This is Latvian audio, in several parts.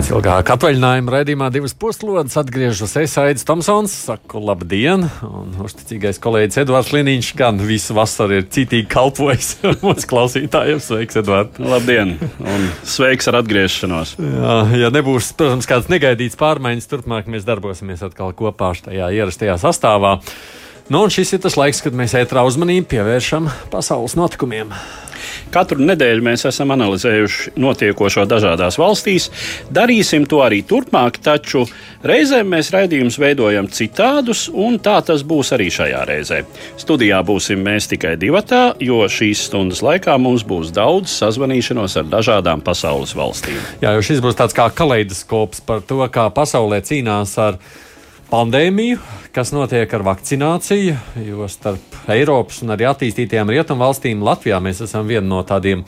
Pēc ilgāka atvaļinājuma raidījumā divas puslodes atgriežas es Aits Tomsons. Saku labdien! Un uzticīgais kolēģis Edvards Liniņš gan visu vasaru ir citīgi kalpojis mūsu klausītājiem. Sveiks, Edvards! Labdien! Un sveiks ar atgriešanos! Jā, ja nebūs, protams, kāds negaidīts pārmaiņas, turpmāk mēs darbosimies atkal kopā šajā ierastajā sastāvā. Nu, šis ir tas laiks, kad mēs ētrā uzmanību pievēršam pasaules notikumiem. Katru nedēļu mēs esam analizējuši notiekošo dažādās valstīs. Darīsim to arī turpmāk, taču reizēm mēs raidījumus veidojam citādus, un tā tas būs arī šajā reizē. Studijā būsim mēs tikai divatā, jo šīs stundas laikā mums būs daudz sazvanīšanos ar dažādām pasaules valstīm. Jā, jo šis būs tāds kā kaleidoskops par to, kā pasaulē cīnās ar pandēmiju, kas notiek ar vakcināciju, jo starp Eiropas un arī attīstītajām rietumvalstīm Latvijā mēs esam viena no tādiem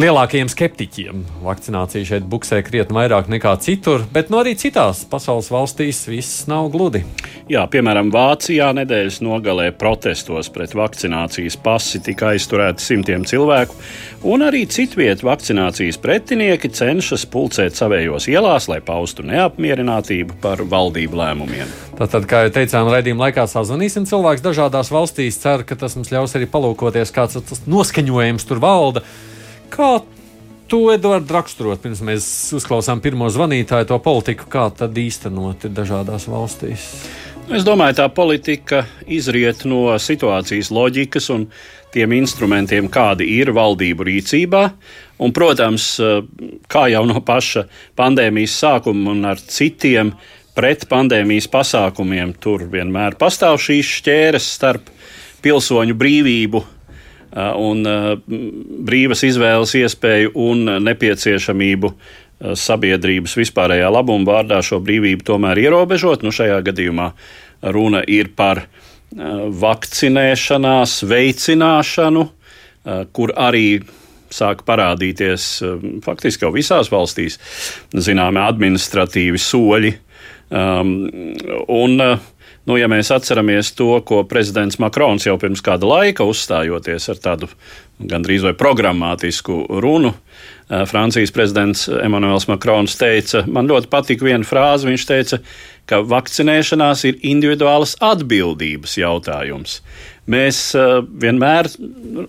lielākajiem skeptiķiem. Vakcinācija šeit buksē krietni vairāk nekā citur, bet no nu arī citās pasaules valstīs viss nav gludi. Jā, piemēram, Vācijā nedēļas nogalē protestos pret vakcinācijas pasi tika aizturēti simtiem cilvēku, un arī citviet vakcinācijas pretinieki cenšas pulcēt savējos ielās, lai paustu neapmierinātību par valdību lēmumiem. Tātad, kā jau teicām, raidījuma laikā sazvanīsim cilvēkus dažādās valstīs. Ceru, ka tas mums ļaus arī palūkoties, kāds tas noskaņojums tur valda. Kā to Edvards raksturot, pirms mēs uzklausām pirmo zvanītāju, to politiku, kā tad īstenot dažādās valstīs? Es domāju, tā politika izriet no situācijas loģikas un tiem instrumentiem, kādi ir valdību rīcībā. Un, protams, kā jau no paša pandēmijas sākuma un ar citiem pret pandēmijas pasākumiem, tur vienmēr pastāv šīs šķēres starp pilsoņu brīvību un uh, brīvas izvēles iespēju un nepieciešamību uh, sabiedrības vispārējā labuma vārdā šo brīvību tomēr ierobežot. Nu, šajā gadījumā runa ir par vakcinēšanās veicināšanu, kur arī sāk parādīties faktiski jau visās valstīs zināmi administratīvi soļi. Um, un, uh, Nu, ja mēs atceramies to, ko prezidents Makrons jau pirms kāda laika uzstājoties ar tādu gandrīz vai programmatisku runu, eh, Francijas prezidents Emmanuels Makrons teica, man ļoti patika viena frāze. Viņš teica, ka vakcinēšanās ir individuālas atbildības jautājums. Mēs uh, vienmēr,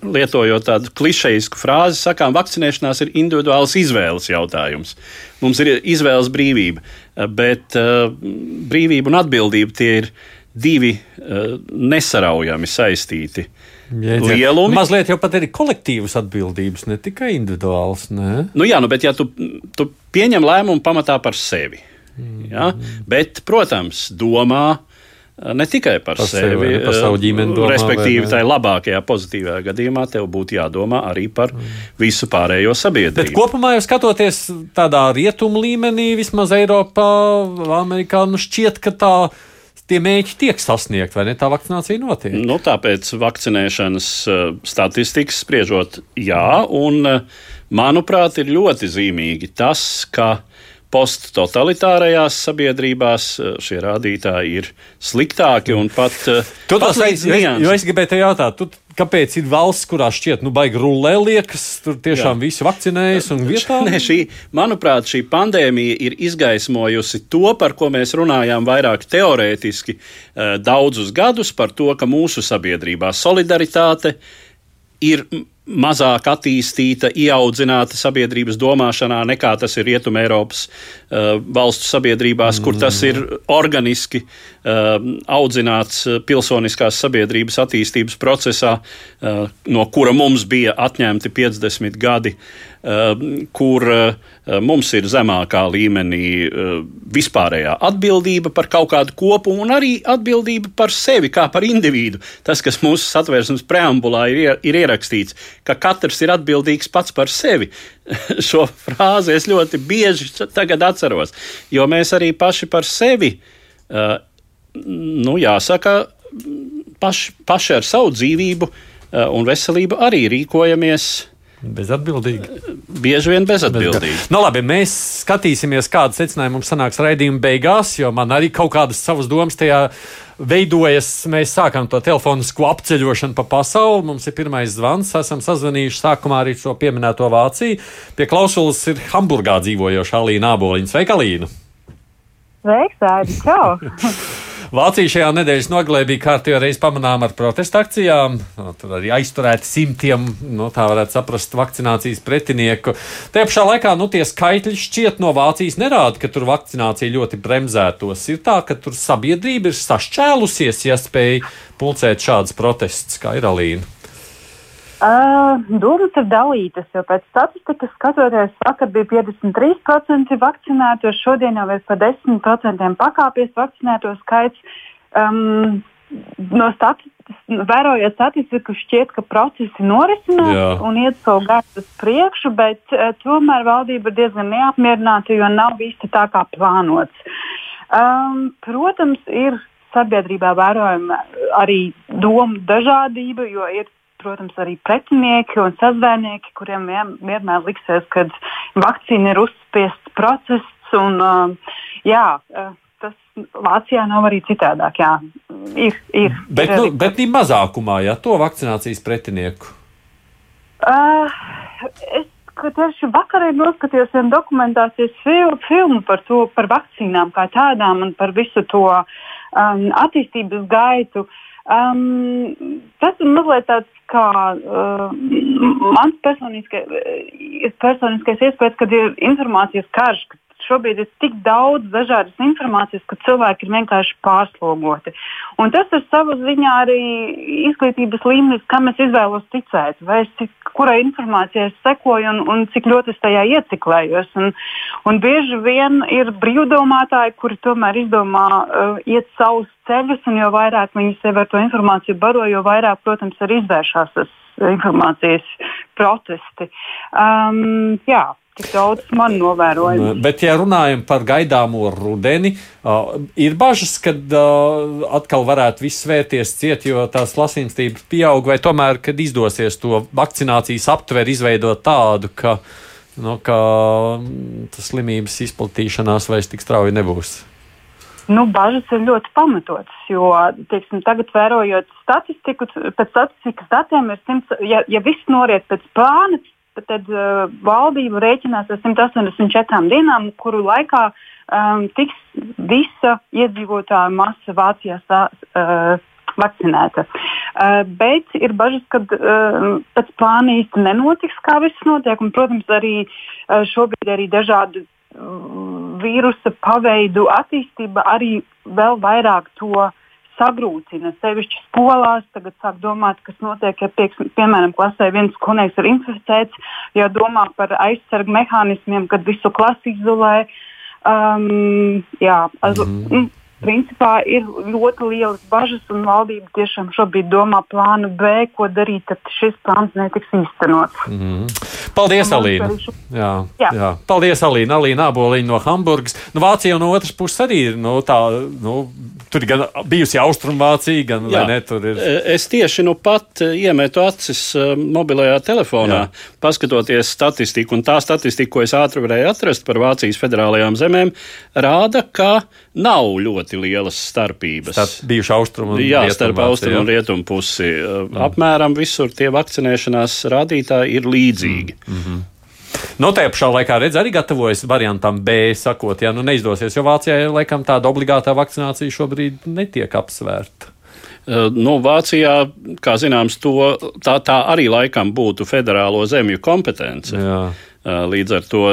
lietojot tādu klišejisku frāzi, sakām, vakcinēšanās ir individuāls izvēles jautājums. Mums ir izvēles brīvība, eh, bet uh, brīvība un atbildība tie ir divi uh, nesaraujami saistīti. Lielumi. Mazliet jau pat ir kolektīvas atbildības, ne tikai individuāls. Ne? Nu jā, nu, bet ja tu, tu pieņem lēmumu pamatā par sevi, mm. ja? bet, protams, domā, uh, ne tikai par, par sevi, sevi par savu ģimeni. Domā, respektīvi, tajā labākajā, pozitīvajā gadījumā tev būtu jādomā arī par visu pārējo sabiedrību. Bet kopumā, jau skatoties tādā rietumu līmenī, vismaz Eiropā, Amerikā, nu šķiet, ka tā tie mēģi tiek sasniegti, vai ne? Tā vakcinācija notiek. Nu, tāpēc vakcinēšanas statistikas spriežot, jā, un manuprāt, ir ļoti zīmīgi tas, ka posttotalitārajās sabiedrībās eh, šie rādītāji ir sliktāki un pat. Eh, tu pat līdz, jo, es, jo es gribēju te jautāt, tu, kāpēc ir valsts, kurā šķiet, nu, baigi rulē liekas, tur tiešām Jā. visi vakcinējas un vietā? Nē, šī, manuprāt, šī pandēmija ir izgaismojusi to, par ko mēs runājām vairāk teorētiski eh, daudzus gadus, par to, ka mūsu sabiedrībā solidaritāte ir mazāk attīstīta, ieaudzināta sabiedrības domāšanā nekā tas ir Rietumē Eiropas uh, valstu sabiedrībās, kur tas ir organiski uh, audzināts pilsoniskās sabiedrības attīstības procesā, uh, no kura mums bija atņemti 50 gadi. Uh, kur eh, mums ir zemākā līmenī eh, vispārējā atbildība par kaut kādu kopu un arī atbildība par sevi kā par individu. Tas, kas mūsu satversmes preambulā ir, ir ierakstīts, ka katrs ir atbildīgs pats par sevi. Šo frāzi es ļoti bieži tagad atceros, jo mēs arī paši par sevi, eh, nu, jāsaka, paši, paši ar savu dzīvību un veselību arī rīkojamies Bezatbildīgi. Bieži vien bezatbildīgi. Nu, labi, mēs skatīsimies, kāda secinājuma mums sanāks raidījuma beigās, jo man arī kaut kādas savas domas tajā veidojas. Mēs sākam to telefonisko apceļošanu pa pasauli. Mums ir pirmais zvans. Esam sazvanījuši sākumā arī šo pieminēto Vāciju. Pie klausulas ir Hamburgā dzīvojoša Alīna Aboliņa. Sveika, Alīna! Sveiks, Aidi! Čau! Vācija šajā nedēļas nogalē bija kārtībā reiz pamanām ar protesta akcijām. Tur arī aizturēti simtiem, nu, tā varētu saprast, vakcinācijas pretinieku. Tajā pašā laikā nu, tie skaitļi šķiet no Vācijas nerāda, ka tur vakcinācija ļoti bremzētos. Ir tā, ka tur sabiedrība ir sašķēlusies, ja spēj pulcēt šādas protestus, kā ir Alīna. Uh, domas ir dalītas, jo pēc statistikas skatoties, vakar bija 53% vakcinēto, šodien jau ir par 10% pakāpies vakcinēto skaits. Um, no statistikas, vērojot statistiku, šķiet, ka procesi norisinās Jā. un iet savu gaitu uz priekšu, bet uh, tomēr valdība ir diezgan neapmierināta, jo nav viss tā kā plānots. Um, protams, ir sabiedrībā vērojama arī domu dažādība, jo ir protams, arī pretinieki un sazvērnieki, kuriem vienmēr liksies, ka vakcīna ir uzspiests process. Un, uh, jā, uh, tas Vācijā nav arī citādāk. Jā, ir, ir, bet, ir nu, arī... bet mazākumā, ja to vakcinācijas pretinieku. Uh, es tieši vakar noskatījos vienu dokumentācijas fil filmu par to, par vakcīnām kā tādām un par visu to um, attīstības gaitu. Um, tas ir mazliet tāds kā uh, mans personiskais, personiskais iespējas, kad ir informācijas karš, ka šobrīd ir tik daudz dažādas informācijas, ka cilvēki ir vienkārši pārslogoti. Un tas ir savā ziņā arī izglītības līmenis, kam es izvēlos ticēt, vai es, kurai informācijai es sekoju un, un cik ļoti es tajā ieciklējos. Un, un bieži vien ir brīvdomātāji, kuri tomēr izdomā uh, iet savus ceļus, un jo vairāk viņi sev ar to informāciju baro, jo vairāk, protams, arī izvēršas tas informācijas protesti. Um, jā, Tik daudz man novērojumu. Bet, ja runājam par gaidāmo rudeni, uh, ir bažas, ka uh, atkal varētu viss vērties ciet, jo tās lasījumstības pieaug, vai tomēr, kad izdosies to vakcinācijas aptveri izveidot tādu, ka, nu, ka mm, tas slimības izplatīšanās vairs tik strauji nebūs. Nu, bažas ir ļoti pamatotas, jo teiksim, tagad, vērojot statistiku, pēc statistikas datiem, ir simts, ja, ja viss noriet pēc plāna, tad uh, valdība rēķinās ar 184 dienām, kuru laikā um, tiks visa iedzīvotāja masa Vācijā sā, uh, vakcinēta. Uh, bet ir bažas, ka uh, pēc plāna īsti nenotiks, kā viss notiek. Un, protams, arī uh, šobrīd arī dažādu uh, vīrusa paveidu attīstība arī vēl vairāk to uh, sagrūtina. Sevišķi skolās tagad sāk domāt, kas notiek, ja pieks, piemēram klasē viens skolnieks ir inficēts, jau domā par aizsargu mehānismiem, kad visu klasi izolē. Um, jā, mm -hmm principā ir ļoti lielas bažas, un valdība tiešām šobrīd domā plānu B, ko darīt, tad šis plāns netiks īstenots. Mm -hmm. Paldies, Alīna! Jā, jā. Jā. Paldies, Alīna! Alīna Aboliņa no Hamburgas. Nu, Vācija no otras puses arī ir nu, tā, nu, tur ir gan bijusi Austrumvācija, gan jā. ne, tur ir. E, es tieši nu pat e, iemetu acis e, mobilajā telefonā, jā. paskatoties statistiku, un tā statistika, ko es ātri varēju atrast par Vācijas federālajām zemēm, rāda, ka nav ļoti lielas starpības. Starp bijuši austrumu un jā, starp austrumu un rietumu pusi. Mm. Apmēram visur tie vakcinēšanās rādītāji ir līdzīgi. Mm -hmm. No nu, tajā pašā laikā redz, arī gatavojas variantam B, sakot, ja nu neizdosies, jo Vācijā laikam tāda obligātā vakcinācija šobrīd netiek apsvērta. Nu, Vācijā, kā zināms, to, tā, tā arī laikam būtu federālo zemju kompetence. Jā. Līdz ar to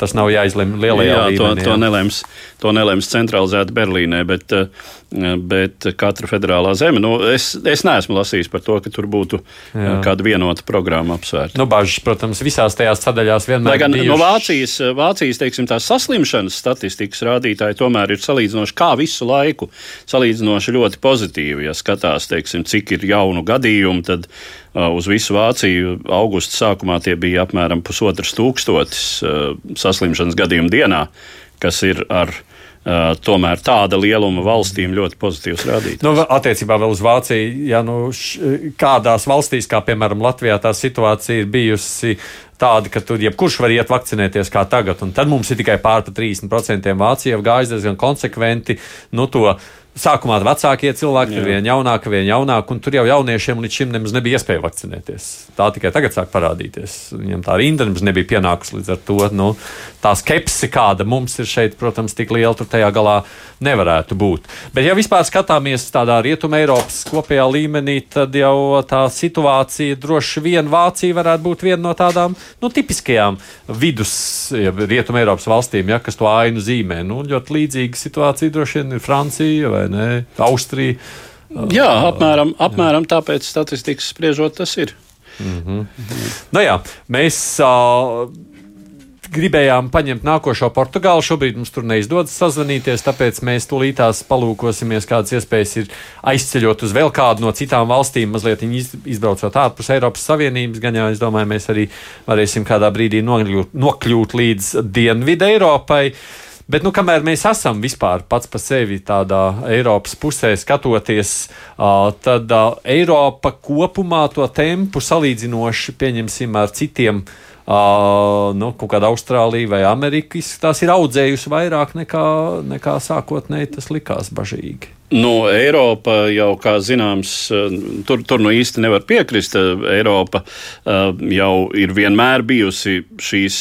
tas nav jāizlemj lielajā jā, līmenī. To, to, nelems, to nelems centralizēti Berlīnē, bet, eh, bet katra federālā zeme. Nu, es, es neesmu lasījis par to, ka tur būtu jā. Eh, kāda vienota programma apsvērta. Nu, bažas, protams, visās tajās sadaļās vienmēr. Lai gan bijuši... no Vācijas, Vācijas teiksim, saslimšanas statistikas rādītāji tomēr ir salīdzinoši kā visu laiku, salīdzinoši ļoti pozitīvi. Ja skatās, teiksim, cik ir jaunu gadījumu, tad uz visu Vāciju augusta sākumā tie bija apmēram pusotras tūkstotis uh, saslimšanas gadījumu dienā, kas ir ar uh, tomēr tāda lieluma valstīm ļoti pozitīvs rādītājs. Nu, attiecībā vēl uz Vāciju, ja nu š, kādās valstīs, kā piemēram Latvijā, tā situācija ir bijusi tāda, ka tur jebkurš var iet vakcinēties kā tagad, un tad mums ir tikai pār 30% Vācija gājis diezgan konsekventi nu, to sākumā vecākie cilvēki, tur vien jaunāki, vien jaunāki, un tur jau jauniešiem līdz šim nemaz nebija iespēja vakcinēties. Tā tikai tagad sāk parādīties. Viņam tā rinda nemaz nebija pienākusi līdz ar to. Nu, tā skepse, kāda mums ir šeit, protams, tik liela, tur tajā galā nevarētu būt. Bet, ja vispār skatāmies tādā rietumē Eiropas kopējā līmenī, tad jau tā situācija droši vien Vācija varētu būt viena no tādām nu, tipiskajām vidus ja, rietumē Eiropas valstīm, ja, kas to ainu zīmē. Nu, ļoti līdzīga situācija droši vien ir Francija vai ne, Austrija. Jā, apmēram, apmēram tāpēc statistikas spriežot tas ir. Mm -hmm. nu, jā, mēs uh, gribējām paņemt nākošo Portugālu. Šobrīd mums tur neizdodas sazvanīties, tāpēc mēs tūlītās palūkosimies, kādas iespējas ir aizceļot uz vēl kādu no citām valstīm, mazliet izbraucot ārpus Eiropas Savienības. Gan jau es domāju, mēs arī varēsim kādā brīdī nokļūt, nokļūt līdz Dienvidu Eiropai. Bet, nu, kamēr mēs esam vispār pats par sevi tādā Eiropas pusē skatoties, tad Eiropa kopumā to tempu salīdzinoši, pieņemsim, ar citiem Uh, nu, kaut kāda Austrālija vai Amerika tās ir audzējusi vairāk nekā, nekā sākotnēji tas likās bažīgi. No Eiropa jau, kā zināms, tur, tur nu īsti nevar piekrist. Eiropa jau ir vienmēr bijusi šīs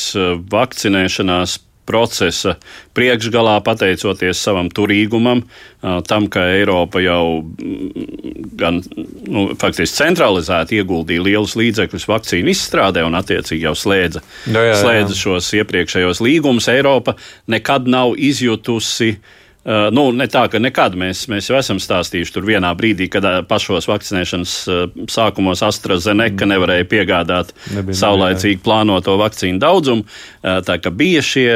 vakcinēšanās procesa priekšgalā, pateicoties savam turīgumam, tam, ka Eiropa jau mm, gan nu, faktiski centralizēti ieguldīja lielus līdzekļus vakcīnu izstrādē un attiecīgi jau slēdza, no, jā, jā. slēdza šos iepriekšējos līgumus. Eiropa nekad nav izjutusi Uh, nu, ne tā, ka nekad mēs, mēs jau esam stāstījuši tur vienā brīdī, kad uh, pašos vakcinēšanas uh, sākumos AstraZeneca mm. nevarēja piegādāt Nebija, saulaicīgi plānoto vakcīnu daudzumu. Tā kā bija, šie,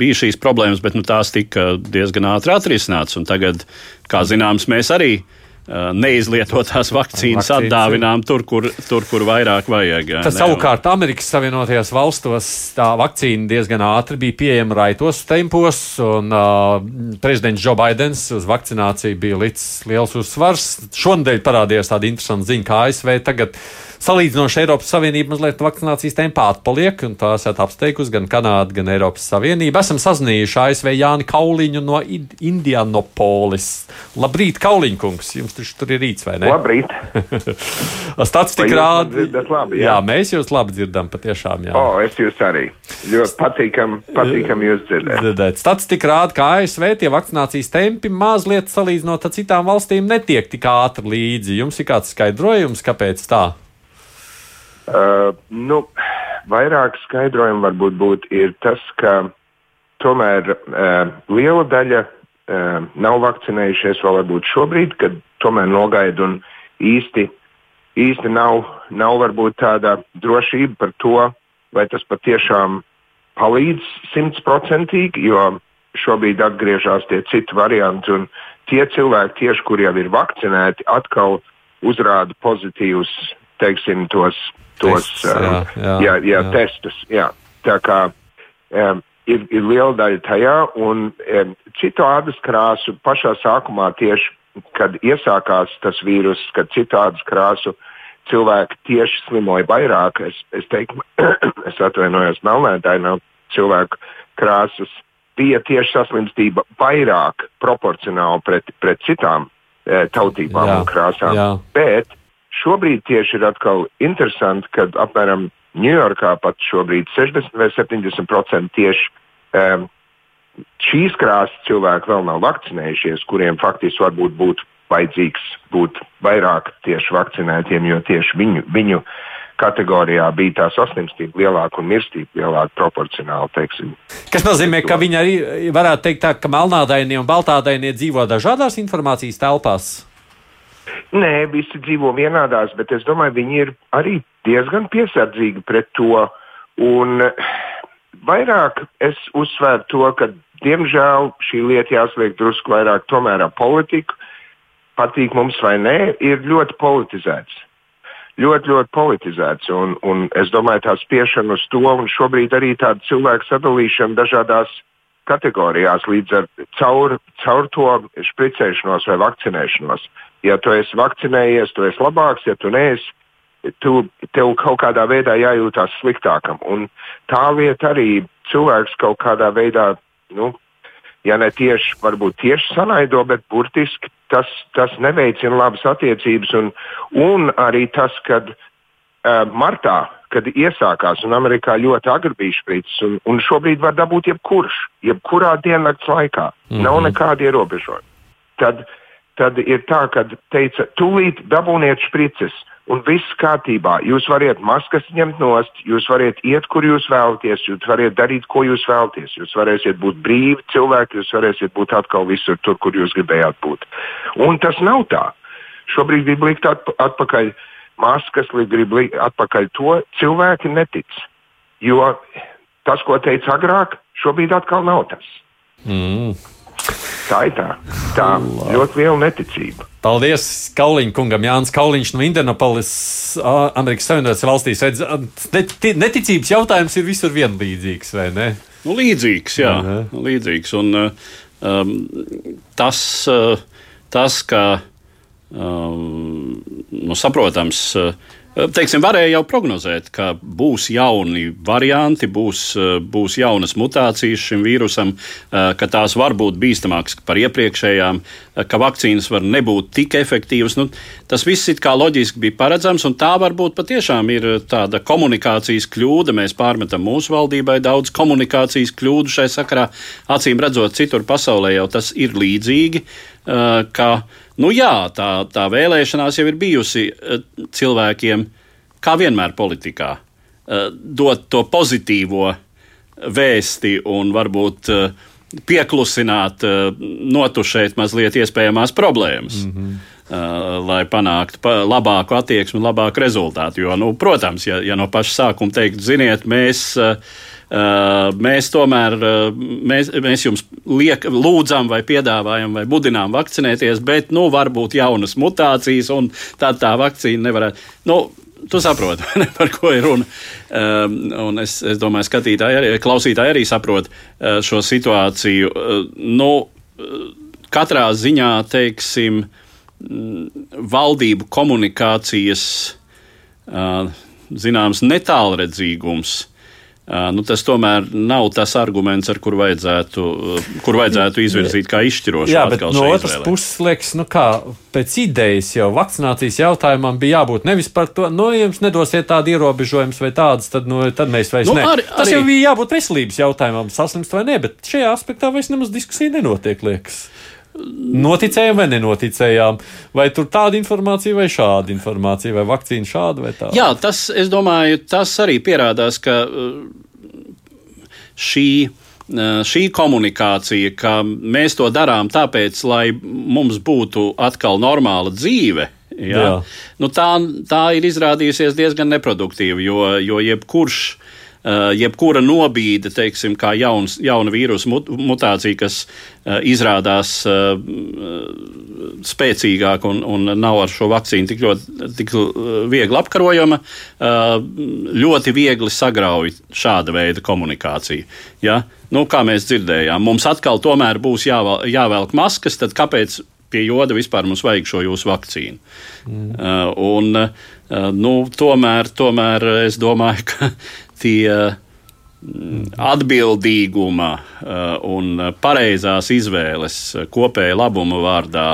bija šīs problēmas, bet nu, tās tika diezgan ātri atrisināts. Tagad, kā zināms, mēs arī Uh, neizlietotās vakcīnas, vakcīnas atdāvinām tur kur, tur, kur vairāk vajag. Tas ne, savukārt Amerikas Savienotajās valstos tā vakcīna diezgan ātri bija pieejama raitos tempos, un uh, prezidents Joe Bidenis uz vakcināciju bija licis liels uzsvars. Šonadēļ parādījās tāda interesanta ziņa, kā ASV tagad salīdzinoši Eiropas Savienība mazliet vakcinācijas tempā atpaliek, un tā esat apsteigusi gan Kanādu, gan Eiropas Savienību. Esam sazinājuši ASV Jāni Kauliņu no Indianapolis. Labrīt, Kauliņkungs! Jums taču tur ir rīts, vai ne? Labrīt! Statistika rāda. Labi, jā. jā, mēs jūs labi dzirdam, patiešām. Jā. O, es jūs arī. Ļoti patīkam, patīkam jūs dzirdēt. dzirdēt. Statistika rāda, ka ASV tie vakcinācijas tempi mazliet salīdzinot ar citām valstīm netiek tik ātri līdzi. Jums ir kāds skaidrojums, kāpēc tā? Uh, nu, vairāk skaidrojumu varbūt būt ir tas, ka tomēr uh, liela daļa uh, nav vakcinējušies vēl varbūt šobrīd, kad tomēr nogaida un īsti, īsti nav, nav varbūt tāda drošība par to, vai tas patiešām palīdz simtprocentīgi, jo šobrīd atgriežas tie citi varianti un tie cilvēki, tieši, kuri jau ir vakcinēti, atkal uzrāda pozitīvus, teiksim, tos tos Tests, um, jā, jā, jā, jā, testus. Jā. Tā kā um, ir, ir liela daļa tajā, un um, citu ādas krāsu pašā sākumā tieši, kad iesākās tas vīrus, kad citu ādas krāsu cilvēki tieši slimoja vairāk. Es, es teiktu, es atvainojos melnētāji no cilvēku krāsas. Bija tieši saslimstība vairāk proporcionāli pret, pret citām e, tautībām jā, un krāsām. Jā. Bet Šobrīd tieši ir atkal interesanti, ka apmēram Ņujorkā pat šobrīd 60 vai 70% tieši um, šīs krāsas cilvēki vēl nav vakcinējušies, kuriem faktiski varbūt būtu vajadzīgs būt vairāk tieši vakcinētiem, jo tieši viņu, viņu kategorijā bija tā saslimstība lielāka un mirstība lielāka proporcionāli. Teiksim. Kas nozīmē, ka viņi arī varētu teikt, tā, ka melnādainie un baltādainie dzīvo dažādās informācijas telpās? Nē, visi dzīvo vienādās, bet es domāju, viņi ir arī diezgan piesardzīgi pret to. Un vairāk es uzsvēru to, ka diemžēl šī lieta jāsliek drusku vairāk tomēr ar politiku. Patīk mums vai nē, ir ļoti politizēts. Ļoti, ļoti politizēts. Un, un es domāju, tā spiešana uz to, un šobrīd arī tāda cilvēku sadalīšana dažādās kategorijās līdz ar caur, caur to špricēšanos vai vakcinēšanos. Ja tu esi vakcinējies, tu esi labāks, ja tu neesi, tu, tev kaut kādā veidā jājūtās sliktākam. Un tā lieta arī cilvēks kaut kādā veidā, nu, ja ne tieši, varbūt tieši sanaido, bet burtiski tas, tas neveicina labas attiecības. Un, un arī tas, kad uh, martā kad iesākās, un Amerikā ļoti agri bija špricis, un, un šobrīd var dabūt jebkurš, jebkurā diennakts laikā. Mm -hmm. Nav nekāda ierobežojuma. Tad, tad ir tā, ka teica, tūlīt dabūniet špricis, un viss kārtībā. Jūs varat maskas ņemt nost, jūs varat iet, kur jūs vēlaties, jūs varat darīt, ko jūs vēlaties. Jūs varēsiet būt brīvi cilvēki, jūs varēsiet būt atkal visur tur, kur jūs gribējāt būt. Un tas nav tā. Šobrīd grib likt atpakaļ maskas, grib atpakaļ to, cilvēki netic. Jo tas, ko teica agrāk, šobrīd atkal nav tas. Mm. Tā ir tā. Tā ir ļoti liela neticība. Paldies Kauliņš kungam, Jānis Kauliņš no Indianapolis, Amerikas Savienotās valstīs. Neticības jautājums ir visur vienlīdzīgs, vai ne? Nu, līdzīgs, jā. Uh -huh. Līdzīgs. Un, um, tas, tas, ka um, nu, saprotams, uh, teiksim, varēja jau prognozēt, ka būs jauni varianti, būs, būs jaunas mutācijas šim vīrusam, ka tās var būt bīstamākas par iepriekšējām, ka vakcīnas var nebūt tik efektīvas. Nu, tas viss it kā loģiski bija paredzams, un tā varbūt patiešām ir tāda komunikācijas kļūda. Mēs pārmetam mūsu valdībai daudz komunikācijas kļūdu šai sakarā. Acīm redzot, citur pasaulē jau tas ir līdzīgi. Ka, nu jā, tā, tā vēlēšanās jau ir bijusi cilvēkiem, kā vienmēr politikā, dot to pozitīvo vēsti un varbūt pieklusināt, notušēt mazliet iespējamās problēmas. Mm -hmm. Lai panāktu pa labāku attieksmi labāku rezultātu. Jo, nu, protams, ja, ja no paša sākuma teikt, ziniet, mēs Uh, mēs tomēr uh, mēs, mēs jums liek, lūdzam, vai piedāvājam, vai budinām vakcinēties, bet nu, var būt jaunas mutācijas, un tad tā vakcīna nevarētu. Nu, Tu saproti, par ko ir runa. Um, un es, es domāju, ka skatītāji, arī, klausītāji arī saprot uh, šo situāciju. Uh, nu, katrā ziņā, teiksim, valdību komunikācijas uh, zināms netālredzīgums nu, tas tomēr nav tas arguments, ar kuru vajadzētu, kur vajadzētu izvirzīt kā izšķirošu. Jā, bet no otras izvēlē. puses, liekas, nu kā pēc idejas jau vakcinācijas jautājumam bija jābūt nevis par to, nu, jums nedosiet tādu ierobežojumu vai tādus, tad, nu, tad mēs vairs nu, ne. Ar, tas arī... jau bija jābūt veselības jautājumam, saslimst vai ne, bet šajā aspektā vairs nemaz diskusija nenotiek, liekas noticējām vai nenoticējām. Vai tur tāda informācija vai šāda informācija, vai vakcīna šāda vai tāda? Jā, tas, es domāju, tas arī pierādās, ka uh, šī uh, šī komunikācija, ka mēs to darām tāpēc, lai mums būtu atkal normāla dzīve. Ja? Jā. Nu, tā, tā ir izrādījusies diezgan neproduktīva, jo, jo jebkurš Uh, jebkura nobīde, teiksim, kā jauns, jauna vīrusu mut, mutācija, kas uh, izrādās uh, spēcīgāka un, un nav ar šo vakcīnu tik ļoti tik viegli apkarojama, ļoti viegli sagrauj šāda veida komunikāciju. Ja? Nu, kā mēs dzirdējām, mums atkal tomēr būs jāvel, jāvelk maskas, tad kāpēc pie joda vispār mums vajag šo jūsu vakcīnu? Mm. Uh, un, uh, nu, tomēr, tomēr es domāju, ka tie mm, atbildīguma uh, un pareizās izvēles kopēja labuma vārdā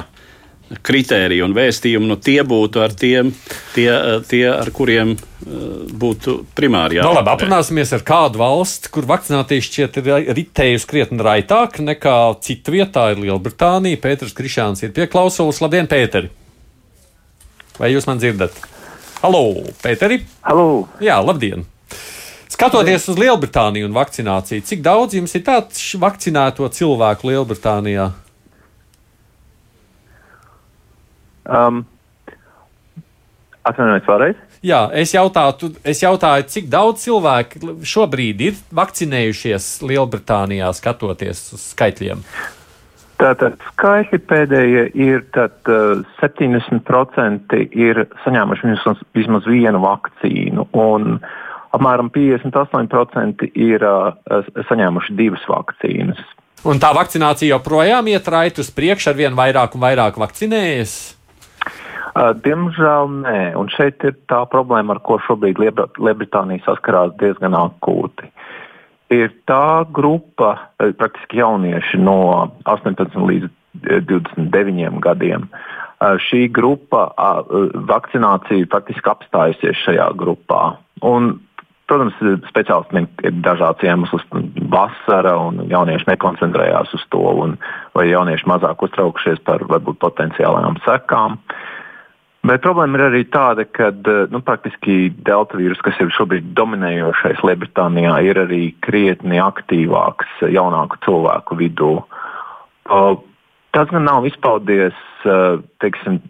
kritēriji un vēstījumi, nu, tie būtu ar tiem, tie, uh, tie ar kuriem uh, būtu primāri jābūt. No, nu, labi, aprunāsimies ar kādu valsti, kur vakcinācija šķiet ir ritējusi krietni raitāk nekā citu vietā ir Lielbritānija. Pēters Krišāns ir pieklausulis. Labdien, Pēteri! Vai jūs man dzirdat? Halo, Pēteri! Halo! Jā, labdien! Skatoties uz Lielbritāniju un vakcināciju, cik daudz jums ir tāds vakcinēto cilvēku Lielbritānijā? Um, Atvainojiet, vēlreiz. Jā, es jautāju, es jautāju, cik daudz cilvēku šobrīd ir vakcinējušies Lielbritānijā, skatoties uz skaitļiem. Tātad skaitļi pēdējie ir, tad uh, 70% ir saņēmuši vismaz, vismaz vienu vakcīnu. Un, uh, apmēram 58% ir saņēmuši divas vakcīnas. Un tā vakcinācija joprojām iet raiti uz priekšu, ar vien vairāk un vairāk vakcinējas. Diemžēl nē, un šeit ir tā problēma, ar ko šobrīd Lielbritānija saskarās diezgan akūti. Ir tā grupa, praktiski jaunieši no 18 līdz 29 gadiem. Šī grupa vakcinācija faktiski apstājusies šajā grupā. Un, protams, speciālistiem ir dažāds iemesls. Vasara un jaunieši nekoncentrējās uz to, un, vai jaunieši mazāk uztraukušies par varbūt potenciālajām sekām. Bet problēma ir arī tāda, ka nu, praktiski delta vīrus, kas ir šobrīd dominējošais Lielbritānijā, ir arī krietni aktīvāks jaunāku cilvēku vidū. Tas gan nav izpaudies, eh, teiksim,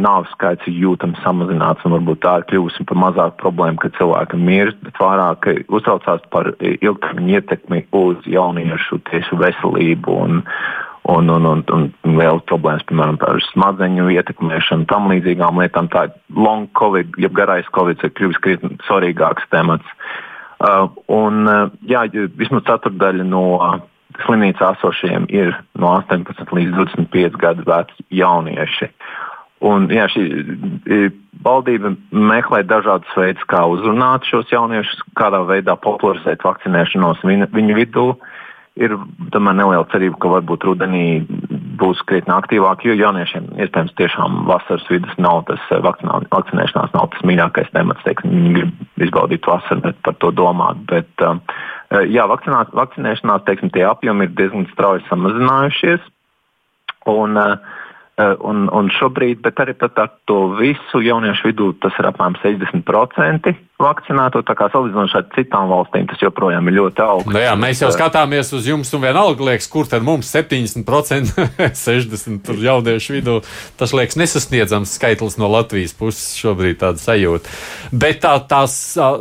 nāves skaits ir jūtams samazināts, un varbūt tā ir kļuvusi par mazāku problēmu, ka cilvēki mirst, bet vairāk uztraucās par ilgtermiņa ietekmi uz jauniešu tiesu veselību. Un, un, un, un, un liela problēmas, piemēram, par smadzeņu ietekmēšanu, tam līdzīgām lietām. Tā ir long covid, jeb garais covid, ir kļuvis krietni svarīgāks temats. Uh, un, uh, jā, vismaz ceturdaļa no slimnīcā esošiem ir no 18 līdz 25 gadu veci jaunieši. Un, jā, šī valdība meklē dažādus veidus, kā uzrunāt šos jauniešus, kādā veidā popularizēt vakcinēšanos viņu, vidū. Ir tomēr neliela cerība, ka varbūt rudenī būs krietni aktīvāk, jo jauniešiem iespējams tiešām vasaras vidus nav tas vakcinā, vakcinēšanās, nav tas mīļākais temats. Teiksim, viņi grib izbaudīt vasaru, bet par to domāt. Bet, Eh, jā, vakcinēšanās teiksim, apjomi ir diezgan strauji samazinājušies. Un, uh, Eh, un, un šobrīd, bet arī pat ar to visu jauniešu vidū tas ir apmēram 60% vakcinēto. Tā kā salīdzinot ar citām valstīm, tas joprojām ir ļoti augsts. Nu jā, mēs jau eh, skatāmies uz jums, un vienalga liekas, kur tad mums 70%, 60% jauniešu vidū. Tas liekas nesasniedzams skaitlis no Latvijas puses šobrīd tāda sajūta. Bet tā, tās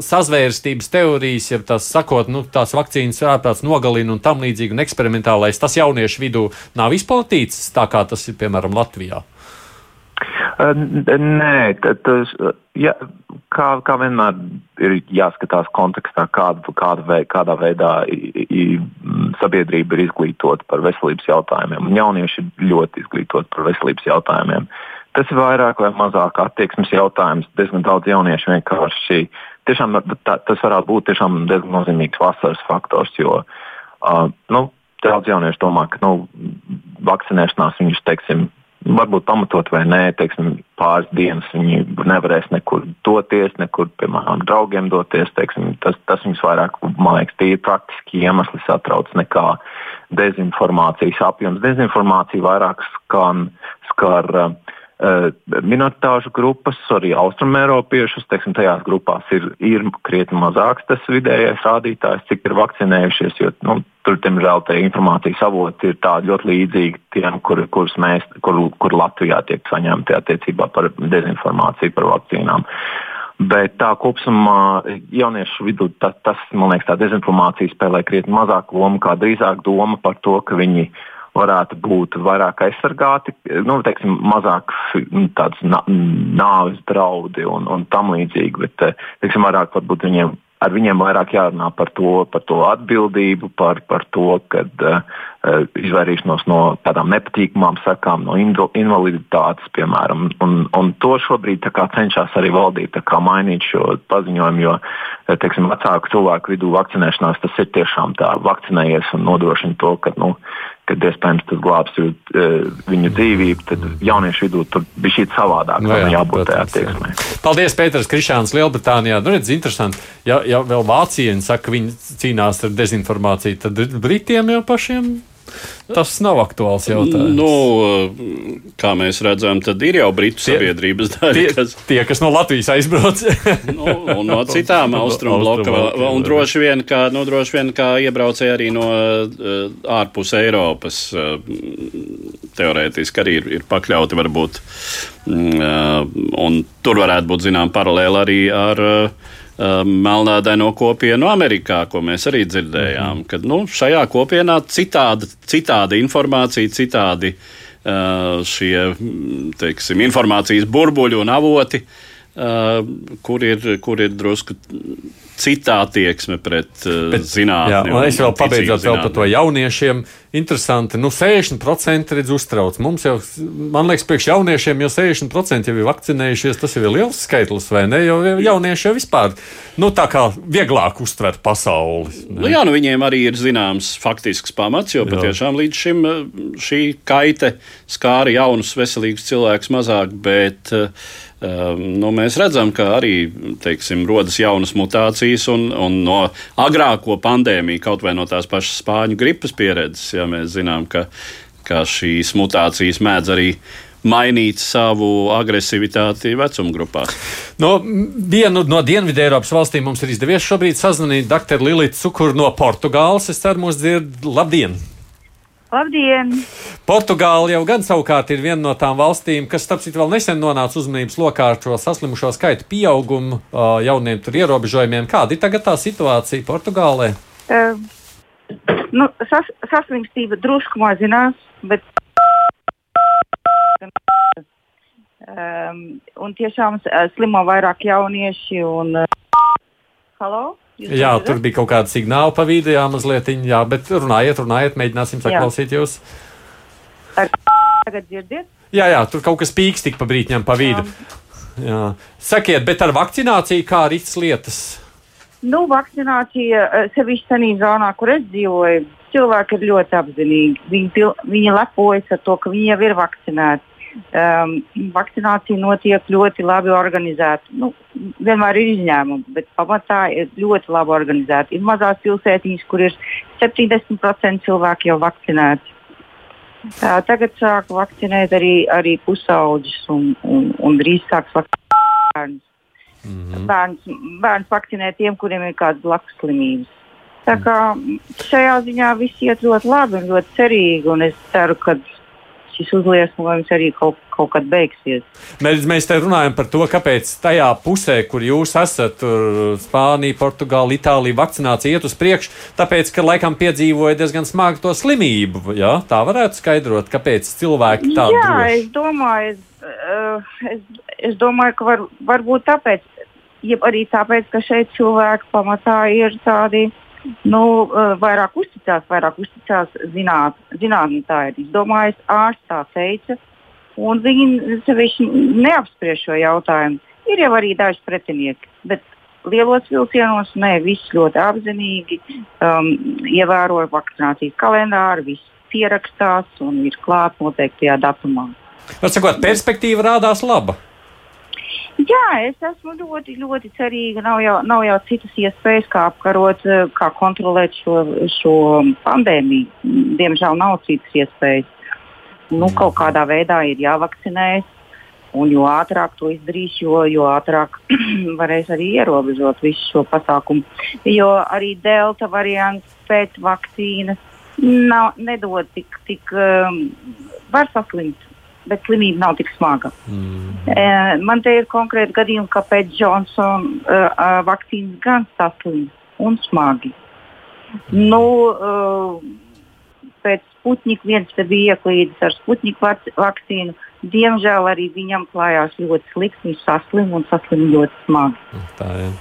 sazvērstības teorijas, ja tās sakot, nu, tās vakcīnas ārprāts nogalina un tam līdzīgi, un eksperimentālais, tas jauniešu vidū nav izplatīts tā kā tas ir, piemēram, Latvijā? Nē, tas, ja, kā, kā vienmēr ir jāskatās kontekstā, kāda, kāda vei, kādā veidā i, i, sabiedrība ir izglītota par veselības jautājumiem. Un jaunieši ir ļoti izglītoti par veselības jautājumiem. Tas ir vairāk vai mazāk attieksmes jautājums. Diezgan daudz jauniešu vienkārši tiešām, tā, tas varētu būt diezgan nozīmīgs vasaras faktors, jo uh, nu, daudz jauniešu domā, ka nu, vakcinēšanās viņus, teiksim, varbūt pamatot vai nē, teiksim, pāris dienas viņi nevarēs nekur doties, nekur, piemēram, draugiem doties. Teiksim, tas, tas viņus vairāk, man liekas, tīri praktiski iemesli satrauc nekā dezinformācijas apjoms. Dezinformācija vairāk skan, skar uh, minoritāšu grupas, arī austrumēropiešus. Teiksim, tajās grupās ir, ir krietni mazāks tas vidējais rādītājs, cik ir vakcinējušies. Jo, nu, tur, diemžēl, tie informācijas avoti ir tādi ļoti līdzīgi tiem, kur, kurus mēs, kur, kur Latvijā tiek saņemti attiecībā par dezinformāciju par vakcīnām. Bet tā kopumā jauniešu vidū tas, tas man liekas, tā dezinformācija spēlē krietni mazāku lomu, kā drīzāk doma par to, ka viņi ir varētu būt vairāk aizsargāti, nu, teiksim, mazāk nu, tādas nāves draudi un, un tam līdzīgi, bet eh, teiksim, vairāk varbūt viņiem ar viņiem vairāk jārunā par to, par to atbildību, par, par to, ka uh, izvairīšanos no tādām nepatīkamām sekām, no invaliditātes, piemēram. Un, un to šobrīd cenšas arī valdība mainīt šo paziņojumu, jo teiksim, vecāku cilvēku vidū vakcinēšanās tas ir tiešām tā vakcinējies un nodrošina to, ka nu, kad iespējams tas glābs e, viņu dzīvību, tad jauniešu vidū tur bija šī savādāk. No, jā, jābūt tādā attieksmē. Paldies, Pēters Krišāns, Lielbritānijā. Nu, redz, interesanti. Ja, ja vēl vācieni saka, ka viņi cīnās ar dezinformāciju, tad Britiem jau pašiem Tas nav aktuāls jautājums. Nu, kā mēs redzam, tad ir jau Britu tie, sabiedrības daļa. Tie, kas, tie, kas no Latvijas aizbrauc. nu, un no citām austrumu bloka. Un droši vien, kā, nu, droši vien, kā iebraucēji arī no uh, ārpus Eiropas, uh, teorētiski arī ir, ir pakļauti varbūt. Uh, un tur varētu būt zinām paralēli arī ar. Uh, melnādaino kopienu Amerikā, ko mēs arī dzirdējām. Mm. Kad nu, šajā kopienā citāda, citāda informācija, citādi uh, šie teiksim, informācijas burbuļi un avoti, uh, kur, ir, kur ir drusku cita attieksme pret uh, zinātnē. Jā, un es vēl pabeidzot vēl par to jauniešiem. Interesanti, nu 60% redz uztrauc. Mums jau, man liekas, priekš jauniešiem jau 60% jau ir vakcinējušies. Tas jau ir liels skaitlis, vai ne? Jo jaunieši jau vispār, nu tā kā vieglāk uztver pasauli. Nu, jā, nu viņiem arī ir zināms faktisks pamats, jo patiešām līdz šim šī kaite skāra jaunus veselīgus cilvēkus mazāk, bet uh, nu, mēs redzam, ka arī teiksim, rodas jaunas mutācijas, un, un no agrāko pandēmiju, kaut vai no tās pašas spāņu gripas pieredzes, ja mēs zinām, ka, ka šīs mutācijas mēdz arī mainīt savu agresivitāti vecuma grupās. No vienu no Dienvidu Eiropas valstīm mums ir izdevies šobrīd sazvanīt dr. Lilita Cukuru no Portugāles. Es ceru, mūs dzird. Labdien! Labdien! Portugāla jau gan savukārt ir viena no tām valstīm, kas, starp citu, vēl nesen nonāca uzmanības lokā ar šo saslimušo skaitu pieaugumu, jauniem tur ierobežojumiem. Kāda ir tagad tā situācija Portugālē? Uh, nu, sas, saslimstība drusku mazinās, bet. Um, un tiešām slimo vairāk jaunieši. Un, uh, halo? Jūs jā, tur bija kaut kāda signāla pa vidu, jā, mazliet, jā, bet runājiet, runājiet, mēģināsim saklausīt jūs. Tagad dzirdiet? Jā, jā, tur kaut kas pīks tik pa brītņam pa vidu. Jā. jā. Sakiet, bet ar vakcināciju kā arī lietas? Nu, vakcinācija eh, sevišķi senī zonā, kur es dzīvoju, cilvēki ir ļoti apzinīgi. Viņi, viņi lepojas ar to, ka viņi jau ir vakcinēti um, vakcinācija notiek ļoti labi organizēta. Nu, vienmēr ir izņēmumi, bet pamatā ir ļoti labi organizēta. Ir mazās pilsētiņas, kur ir 70% cilvēku jau vakcinēti. Tā, tagad sāk vakcinēt arī, arī pusauģus un, un, un drīz sāks vakcinēt bērnus. Mm -hmm. bērns, bērns vakcinē tiem, kuriem ir kādas blakus slimības. Tā kā šajā ziņā viss iet ļoti labi un ļoti cerīgi, un es ceru, ka šis uzliesmojums arī kaut, kaut kad beigsies. Mēs, mēs te runājam par to, kāpēc tajā pusē, kur jūs esat, Spānija, Portugāla, Itālija, vakcinācija iet uz priekšu, tāpēc, ka laikam piedzīvoja diezgan smagu to slimību. Jā? Tā varētu skaidrot, kāpēc cilvēki tā Jā, droši. es domāju, es, uh, es, es domāju, ka var, varbūt tāpēc, ja arī tāpēc, ka šeit cilvēki pamatā ir tādi nu, eh, vairāk uzticās, vairāk uzticās zināt, zinātnētāji. Es domāju, ārsts tā teica, un viņi sevišķi neapspriež šo jautājumu. Ir jau arī daži pretinieki, bet lielos vilcienos nē, viss ļoti apzinīgi um, ievēroja vakcinācijas kalendāru, viss pierakstās un ir klāts noteiktajā datumā. Var sakot, perspektīva rādās laba. Jā, es esmu ļoti, ļoti cerīga. Nav jau, nav jau citas iespējas, kā apkarot, kā kontrolēt šo, šo pandēmiju. Diemžēl nav citas iespējas. Nu, mm. kaut kādā veidā ir jāvakcinējas. Un jo ātrāk to izdarīs, jo, jo ātrāk varēs arī ierobežot visu šo pasākumu. Jo arī delta variants pēc vakcīnas nav, nedod tik, tik um, var saslimt bet slimība nav tik smaga. Mm. E, man te ir konkrēti gadījumi, kāpēc Johnsona uh, uh, vakcīnas gan saslim un smagi. Mm. Nu, uh, pēc Sputnika viens te bija ieklīdis ar Sputnika vakcīnu. Diemžēl arī viņam klājās ļoti slikti. Viņš saslim un saslim ļoti smagi. Tā, jā.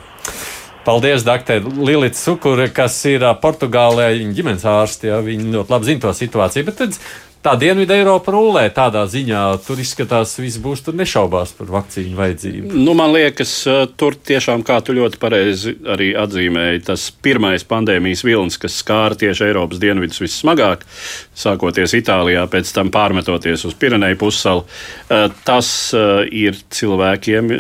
Paldies, doktor Lilita Sukure, kas ir Portugālē. Viņa ģimenes ārste, ja viņa ļoti labi zina to situāciju. Bet tad tā Dienvidu Eiropa rulē tādā ziņā. Tur izskatās, viss būs tur nešaubās par vakcīnu vajadzību. Nu, man liekas, tur tiešām, kā tu ļoti pareizi arī atzīmēji, tas pirmais pandēmijas vilnis, kas skāra tieši Eiropas dienvidus vissmagāk, sākoties Itālijā, pēc tam pārmetoties uz Pireneju pussalu, tas ir cilvēkiem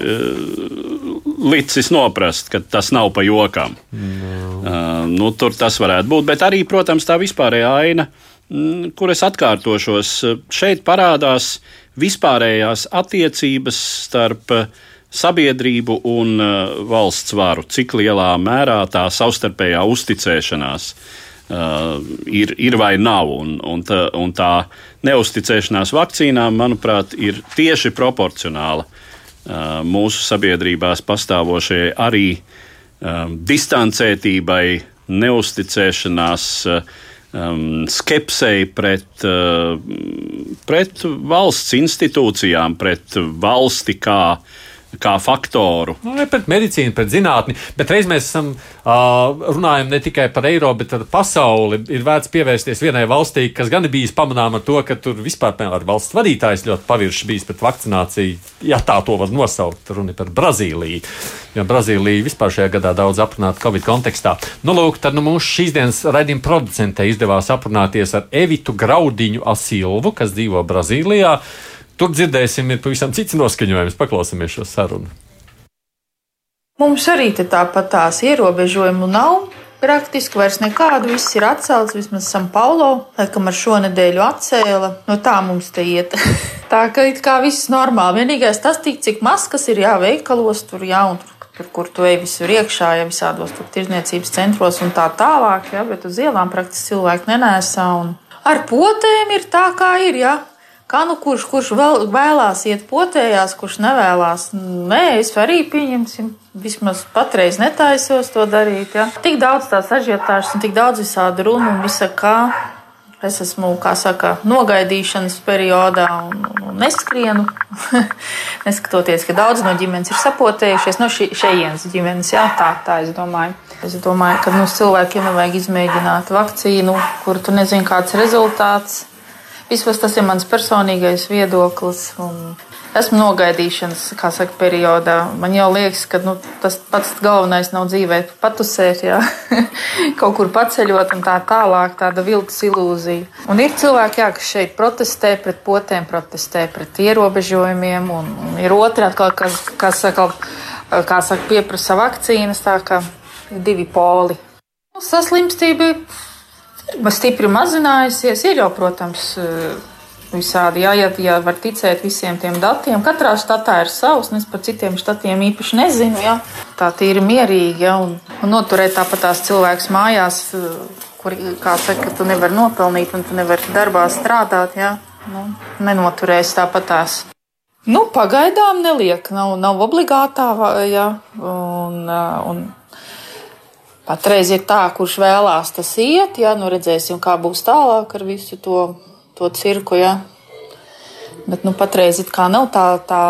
licis noprast, ka tas nav pa jokam. No. Nu, tur tas varētu būt, bet arī, protams, tā vispārējā aina. Mm, kur es atkārtošos. Šeit parādās vispārējās attiecības starp eh, sabiedrību un eh, valsts varu, cik lielā mērā tā savstarpējā uzticēšanās uh, ir, ir vai nav. Un, un, tā, un tā neusticēšanās vakcīnām, manuprāt, ir tieši proporcionāla uh, mūsu sabiedrībās pastāvošajai arī um, distancētībai, neusticēšanās. Uh, um, skepsei pret, uh, pret valsts institūcijām, pret valsti kā kā faktoru. Nu, ne pret medicīnu, pret zinātni, bet reiz mēs esam uh, runājam ne tikai par Eiropu, bet par pasauli. Ir vērts pievērsties vienai valstī, kas gan ir bijis pamanāma ar to, ka tur vispār, piemēram, valsts vadītājs ļoti pavirši bijis pret vakcināciju, ja tā to var nosaukt. Runa par Brazīliju. Jo Brazīlija vispār šajā gadā daudz aprunāta Covid kontekstā. Nu, lūk, tad nu, mūsu šīs dienas raidījuma producentei izdevās aprunāties ar Evitu Graudiņu Asilvu, kas dzīvo Brazīlijā. Tur dzirdēsim, ir pavisam cits noskaņojums. Paklausīsimies šo sarunu. Mums arī tāpat tās ierobežojumu nav. Praktiski vairs nekādu, viss ir atcelts, vismaz San Paulo, laikam ar šo nedēļu atcēla. No tā mums te iet. tā ka it kā viss normāli. Vienīgais tas, tik, cik maskas ir jāveikalos tur, jā, un tur, tur, kur tu ej visur iekšā, ja visādos tur tirzniecības centros un tā tālāk, jā, bet uz ielām praktiski cilvēki nenēsā. Un ar potēm ir tā, kā ir, jā. Kā nu kurš, kurš vēl, vēlās iet potējās, kurš nevēlās? Nē, es arī pieņemsim. Vismaz patreiz netaisos to darīt. Ja. Tik daudz tās ažiotāžas un tik daudz visādi runu un visa kā. Es esmu, kā saka, nogaidīšanas periodā un, un neskrienu. Neskatoties, ka daudz no ģimenes ir sapotējušies, no šī, šejienes ģimenes, jā, tā, tā es domāju. Es domāju, ka nu, cilvēkiem nevajag izmēģināt vakcīnu, kur tu nezini, kāds ir rezultāts Vismaz tas ir mans personīgais viedoklis. Esmu nogaidīšanas, saka, periodā. Man jau liekas, ka nu, tas pats galvenais nav dzīvē, patusēt, jā. kaut kur paceļot un tā tālāk, tāda viltus ilūzija. Un ir cilvēki, jā, kas šeit protestē pret potēm, protestē pret ierobežojumiem, un, un ir otri atkal, kas, kas saka, kā saka, pieprasa vakcīnas, tā kā divi poli. Saslimstība stipri mazinājusies. Ir jau, protams, eh, visādi, jā, ja, var ticēt visiem tiem datiem. Katrā štatā ir savs, un es par citiem štatiem īpaši nezinu. Jā. Tā ir mierīgi, ja, un, un noturēt tāpat tās cilvēks mājās, eh, kur, kā saka, tu nevari nopelnīt, un tu nevari darbā strādāt, jā. Nu, nenoturēs tāpat tās. Nu, pagaidām neliek, nav, nav obligātā, jā, un, eh, un Patreiz ir tā, kurš vēlās tas iet, jā, nu redzēsim, kā būs tālāk ar visu to, to cirku. Jā. Bet nu, patreiz it kā nav tā, tā,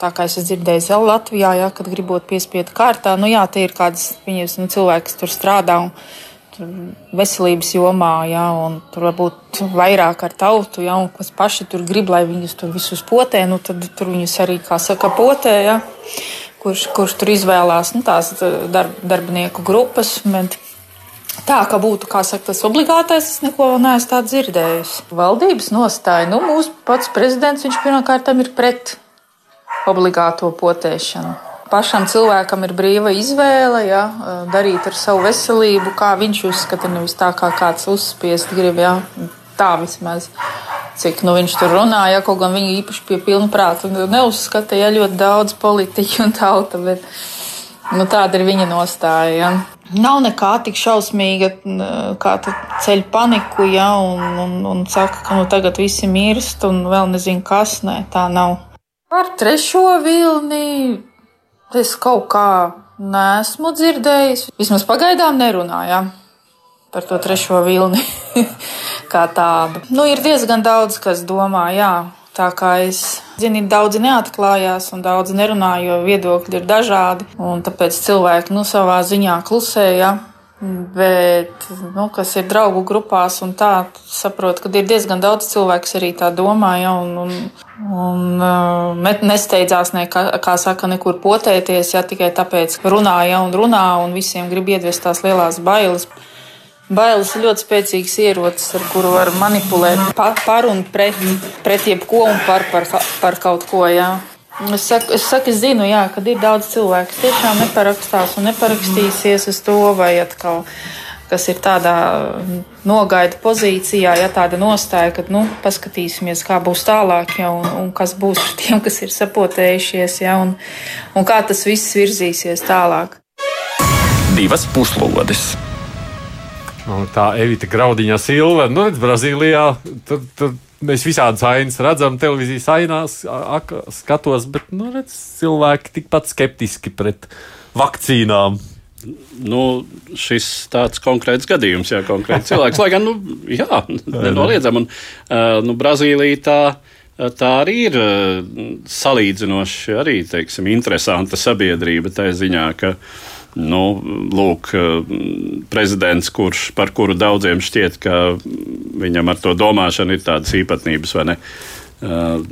tā kā es dzirdēju, jau Latvijā, jā, kad gribot piespiedu kārtā. Nu, jā, tie ir kādas viņas, nu, cilvēki, kas tur strādā un tur veselības jomā, jā, un tur varbūt vairāk ar tautu, jā, un kas paši tur grib, lai viņus tur visus potē, nu, tad tur viņus arī, kā saka, potē, jā kurš, kurš tur izvēlās nu, tās darb, darbinieku grupas. Bet tā, ka būtu saka, tas obligātais, es neko neesmu tādu dzirdējis. Valdības nostāja, nu, mūsu pats prezidents, viņš pirmkārt ir pret obligāto potēšanu. Pašam cilvēkam ir brīva izvēle, ja, darīt ar savu veselību, kā viņš uzskata, nevis tā, kā kāds uzspiest grib. Ja, tā vismaz cik nu, viņš tur runāja, kaut gan viņi īpaši pie pilna prāta neuzskatīja ļoti daudz politiķu un tauta, bet nu, tāda ir viņa nostāja. Ja. Nav nekā tik šausmīga, kā ceļ paniku, ja, un, un, un saka, ka nu, tagad visi mirst, un vēl nezinu, kas nē, tā nav. Par trešo vilni es kaut kā nesmu dzirdējis. Vismaz pagaidām nerunājām par to trešo vilni kā tādu. Nu, ir diezgan daudz, kas domā, jā. Tā kā es zinu, daudzi neatklājās un daudzi nerunā, jo viedokļi ir dažādi. Tāpēc cilvēki nu, savā ziņā klusēja. Bet, nu, kas ir draugu grupās, un tā saprot, ka ir diezgan daudz cilvēku, kas arī tā domā, ja, un, un, un uh, nesteidzās, ne, kā, kā saka, nekur potēties, ja tikai tāpēc, ka runāja un runā, un visiem grib iedvest tās lielās bailes. Bailes ir ļoti spēcīgs ierocis, ar kuru var manipulēt par, par un pret, pret jebko un par, par, par kaut ko. Jā. Es saku, es saku, es zinu, jā, kad ir daudz cilvēku, kas tiešām neparakstās un neparakstīsies uz to, vai atkal, kas ir tādā nogaida pozīcijā, ja tāda nostāja, ka, nu, paskatīsimies, kā būs tālāk, ja, un, un kas būs ar tiem, kas ir sapotējušies, ja, un, un kā tas viss virzīsies tālāk. Divas puslodes! Nu, tā Evita Graudiņa Silva, nu, redz, Brazīlijā. Tur, tur mēs visādas ainas redzam, televīzijas ainās, skatos, bet nu, redz, cilvēki tikpat skeptiski pret vakcīnām. Nu, šis tāds konkrēts gadījums, jā, konkrēts cilvēks. Lai gan, nu, jā, nenoliedzam, un nu, Brazīlija tā tā arī ir salīdzinoši arī, teiksim, interesanta sabiedrība tā ziņā, ka nu, lūk, prezidents, kurš, par kuru daudziem šķiet, ka viņam ar to domāšanu ir tādas īpatnības, vai ne? Uh,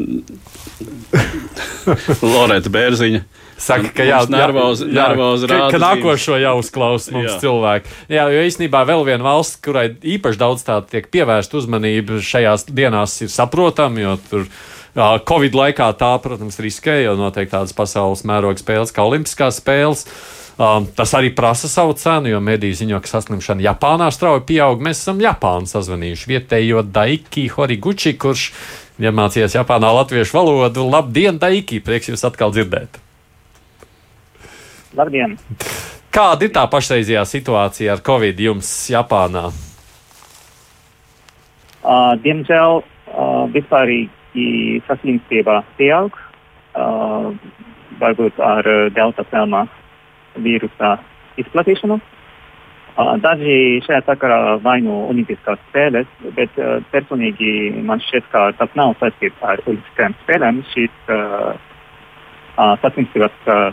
Loreta Bērziņa. Saka, ka jā, nervozi, jā, nervozi jā, ka, ka nākošo jau uzklaus mums jā. cilvēki. Jā, jo īstenībā vēl viena valsts, kurai īpaši daudz tā tiek pievērsta uzmanība šajās dienās, ir saprotama, jo tur. Covid laikā tā, protams, riskēja, jo notiek tādas pasaules mēroga spēles kā Olimpiskās spēles. Um, tas arī prasa savu cenu, jo mediji ziņo, ka saslimšana Japānā strauji pieaug. Mēs esam Japānu sazvanījuši vietējo Daiki Horiguchi, kurš iemācījies Japānā latviešu valodu. Labdien, Daiki! Prieks jūs atkal dzirdēt! Labdien! Kāda ir tā pašreizējā situācija ar Covid jums Japānā? Uh, diemžēl uh, vispārīgi saslimstība pieaug, uh, varbūt ar delta filmā vīrusa izplatīšanu. Daži šajā sakarā vaino Olimpiskās spēles, bet personīgi man šķiet, ka tas nav saistīts ar Olimpiskajām spēlēm, šīs uh, saslimstības uh,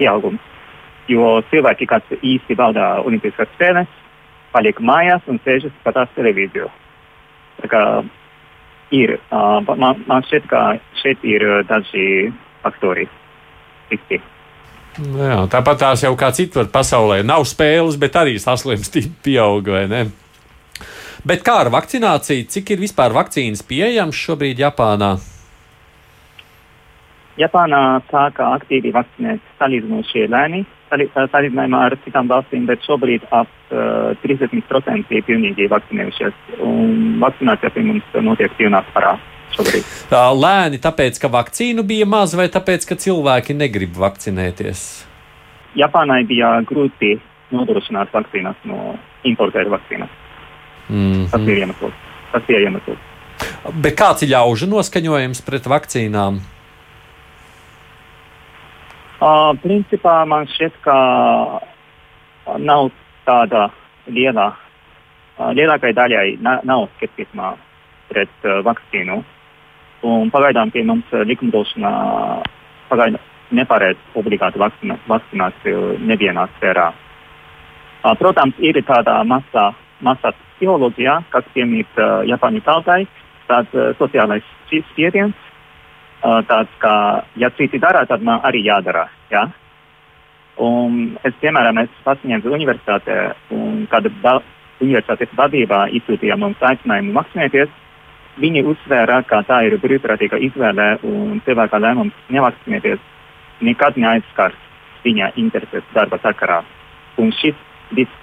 pieaugums jo cilvēki, kas īsti bauda Olimpiskās spēles, paliek mājās un sēžas skatās televīziju. Tā kā ir, uh, man, man šķiet, ka šeit ir daži faktori. Tikti. Jā, tāpat tās jau kā citur pasaulē nav spēles, bet arī saslimstība pieauga, vai ne? Bet kā ar vakcināciju? Cik ir vispār vakcīnas pieejamas šobrīd Japānā? Japānā sāka aktīvi vakcinēt salīdzinoši lēni salīdzinājumā ar citām valstīm, bet šobrīd ap uh, 30% ir pilnīgi vakcinējušies. Vakcinācija pie mums notiek pilnā parā. Šobrīd. Lēni, tāpēc, ka vakcīnu bija maz, vai tāpēc, ka cilvēki negrib vakcinēties? Japānai bija grūti nodrošināt vakcīnas no importēta vakcīnas. Mm -hmm. Tas ir iemesls. Tas ir iemesls. Bet kāds ir ļaužu noskaņojums pret vakcīnām? Uh, principā man šķiet, ka nav tāda liela, uh, lielākai daļai na, nav skeptisma pret uh, vakcīnu. Un pagaidām pie mums likumdošanā pagaidām neparedz obligātu vakcina, vakcināciju nevienā sfērā. Uh, protams, ir tāda masa, masas psiholoģija, kas piemīt uh, Japāņu tautai, tāds uh, sociālais spiediens, tāds, ka, ja citi dara, tad man arī jādara. Ja? Un es, piemēram, es pasniedzu universitātē, un kad ba universitātes vadībā izsūtīja mums aicinājumu vakcinēties, viņi uzsvēra, ka tā ir brīvprātīga izvēle un cilvēka lēmums nevakcinēties nekad neaizskars viņa intereses darba sakarā. Un šis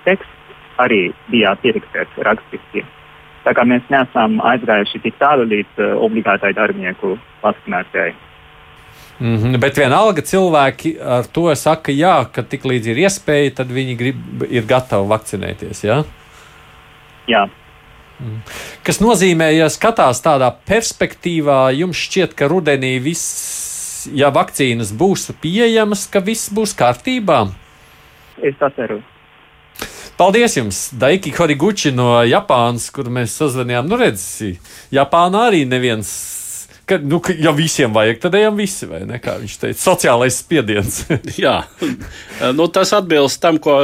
teksts arī bija pierakstīts rakstiski. Tā kā mēs neesam aizgājuši tik tālu līdz uh, obligātai darbinieku vakcinācijai. Mm -hmm, bet vienalga cilvēki ar to saka, jā, ka tik līdz ir iespēja, tad viņi grib, ir gatavi vakcinēties. Jā. jā. Mm. Kas nozīmē, ja skatās tādā perspektīvā, jums šķiet, ka rudenī viss, ja vakcīnas būs pieejamas, ka viss būs kārtībā? Es tā ceru. Paldies jums, Daiki Horiguchi no Japānas, kur mēs sazvanījām. Nu, redzi, Japānā arī neviens. Ka, nu, ka, ja visiem vajag, tad ejam visi, vai ne? Kā viņš teica, sociālais spiediens. Jā, nu, tas atbilst tam, ko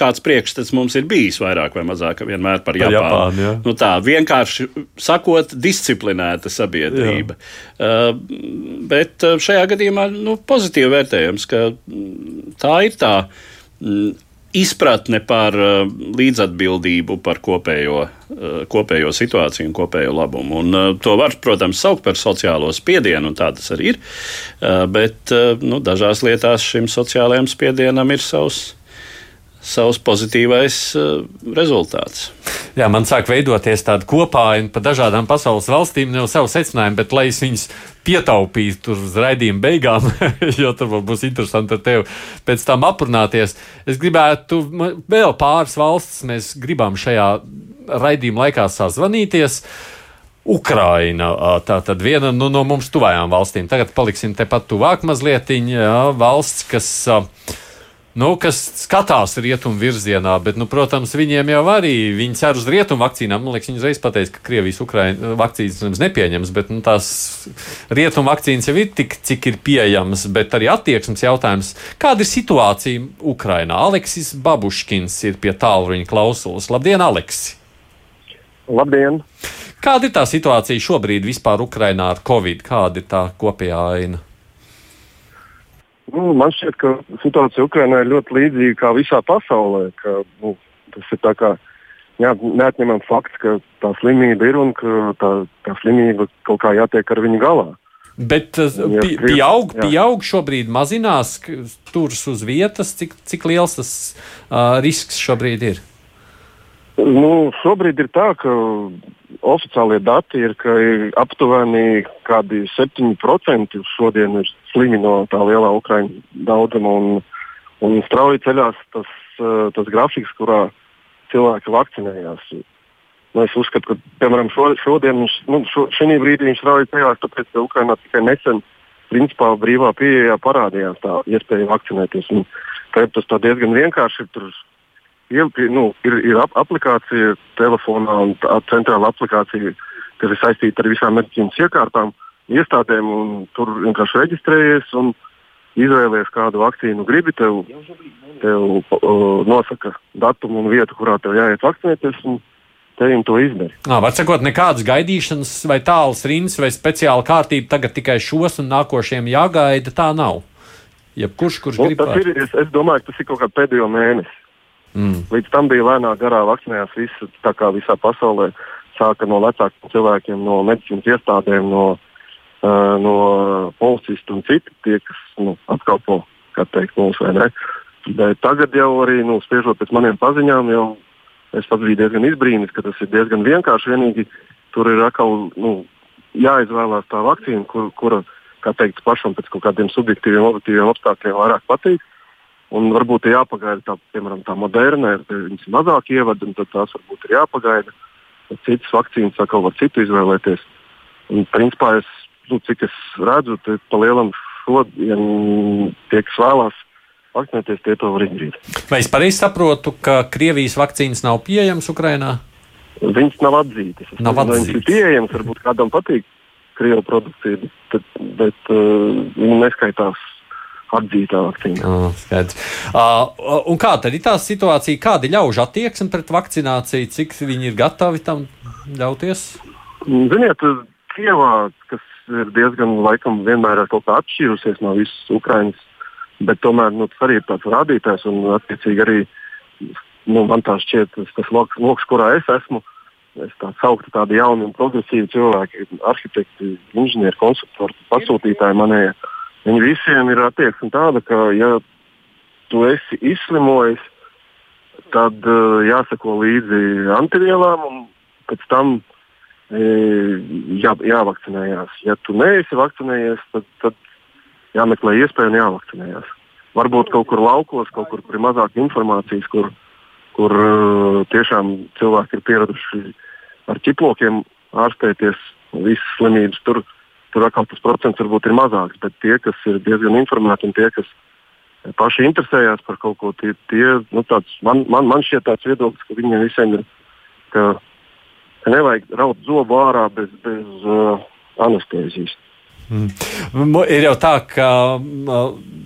kāds priekšstats mums ir bijis vairāk vai mazāk vienmēr par Japānu. Par Japānu ja. nu, tā vienkārši sakot, disciplinēta sabiedrība. Jā. Uh, bet šajā gadījumā nu, pozitīvi vērtējams, ka tā ir tā. Mm, izpratne par uh, līdzatbildību par kopējo, uh, kopējo situāciju un kopējo labumu. Un, uh, to var, protams, saukt par sociālo spiedienu, un tā tas arī ir. Bet nu, dažās lietās šim sociālajam spiedienam ir savs savs pozitīvais uh, rezultāts. Jā, man sāk veidoties tāda kopāja pa dažādām pasaules valstīm, jau savu secinājumu, bet lai es viņus pietaupītu tur uz raidījuma beigām, jo tur būs interesanti ar tevi pēc tam aprunāties. Es gribētu vēl pāris valstis, mēs gribam šajā raidījuma laikā sazvanīties. Ukraina, tā tad viena nu, no mums tuvajām valstīm. Tagad paliksim tepat tuvāk mazliet. Valsts, kas uh, nu, kas skatās rietumu virzienā, bet, nu, protams, viņiem jau arī viņi cer uz rietumu vakcīnām. Man liekas, viņi uzreiz pateica, ka Krievijas Ukraina vakcīnas nepieņems, bet nu, tās rietumu vakcīnas jau ir tik, cik ir pieejamas, bet arī attieksmes jautājums. Kāda ir situācija Ukrainā? Aleksis Babuškins ir pie tālruņa klausulas. Labdien, Aleksi! Labdien! Kāda ir tā situācija šobrīd vispār Ukrainā ar Covid? Kāda ir tā kopējā aina? Nu, man šķiet, ka situācija Ukrajinā ir ļoti līdzīga kā visā pasaulē. Ka, nu, tas ir kā jā, neatņemams fakts, ka tā slimība ir un ka tā, tā slimība kaut kā jātiek ar viņu galā. Bet pi, pieaug, pieaug šobrīd, mazinās turas uz vietas, cik, cik liels tas uh, risks šobrīd ir? Nu, šobrīd ir tā, ka oficiālie dati ir, ka ir aptuveni 7% šodien ir slimi no tā lielā ukraiņu daudzuma. Un, un strauji ceļās tas, eh, tas grafiks, kurā cilvēki vakcinējās. Nu, es uzskatu, ka piemēram šo, šodien, nu, šo, šī brīdī viņš strauji ceļās, tāpēc ka Ukrainā tikai nesen principā brīvā pieejā parādījās tā iespēja vakcinēties. Un, tas diezgan vienkārši ir. Nu, ir, ir ap, aplikācija telefonā un tā centrāla aplikācija, kas ir saistīta ar visām medicīnas iekārtām, iestādēm. Tur vienkārši reģistrējies un izvēlējies, kādu vakcīnu gribi. Tev, tev uh, nosaka datumu un vietu, kurā tev jāiet vakcinēties. Tevim to izdara. Var sakot, nekādas gaidīšanas, vai tālas rindas, vai speciāla kārtība tagad tikai šos un nākošiem jāgaida. Tā nav. Jebkurš, kurš nu, grib darīt. Es, es domāju, ka tas ir kaut kāds pēdējo mēnesi. Mm. Līdz tam bija lēnā garā vakcinējās visi, tā kā visā pasaulē. Sāka no vecākiem cilvēkiem, no medicīnas iestādēm, no, uh, no policistu un citu, tie, kas nu, apkalpo teikt, mūsu vai ne. Bet tagad jau arī, nu, spriežot pēc maniem paziņām, jau es pats biju diezgan izbrīnīts, ka tas ir diezgan vienkārši. Vienīgi tur ir atkal nu, jāizvēlās tā vakcīna, kur, kura, kā teikt, pašam pēc kaut kādiem subjektīviem, objektīviem apstākļiem vairāk patīk. Un varbūt ir jāpagaida tā, piemēram, tā moderna, viņas ir mazāk ievada, un tās varbūt ir jāpagaida. Citas vakcīnas atkal var citu izvēlēties. Un, principā, es, nu, cik es redzu, tad pa lielam šodien tie, kas vēlās vakcinēties, tie to var izdarīt. Vai es pareizi saprotu, ka Krievijas vakcīnas nav pieejamas Ukrajinā? Viņas nav atzītas. Nav atzītas. Viņas ir pieejamas, varbūt kādam patīk Krievijas produkcija, bet, bet uh, viņi neskaitās atzītā vakcīna. Oh, skaidrs. uh, un kā tad ir tā situācija, kāda ir ļaužu attieksme pret vakcināciju, cik viņi ir gatavi tam ļauties? Ziniet, Kievā, kas ir diezgan laikam vienmēr kaut kā atšķīrusies no visas Ukrainas, bet tomēr nu, tas arī ir tāds rādītājs un attiecīgi arī nu, man tā šķiet tas, tas loks, loks, kurā es esmu. Es tā sauktu tādi jauni un progresīvi cilvēki, arhitekti, inženieri, konstruktori, pasūtītāji manējie. Viņi visiem ir attieksme tāda, ka, ja tu esi izslimojis, tad uh, jāsako līdzi antivielām un pēc tam e, jā, jāvakcinējās. Ja tu neesi vakcinējies, tad, tad jāmeklē iespēja un jāvakcinējās. Varbūt kaut kur laukos, kaut kur ir mazāk informācijas, kur, kur uh, tiešām cilvēki ir pieraduši ar ķiplokiem ārstēties visas slimības. Tur, uh, tur atkal tas procents varbūt ir mazāks. Bet tie, kas ir diezgan informēti un tie, kas paši interesējās par kaut ko, tie, tie nu, tāds, man, man, man šķiet tāds viedoklis, ka viņiem visiem ir, ka, ka nevajag raut zobu ārā bez, bez uh, anestēzijas. Mm. Ir jau tā, ka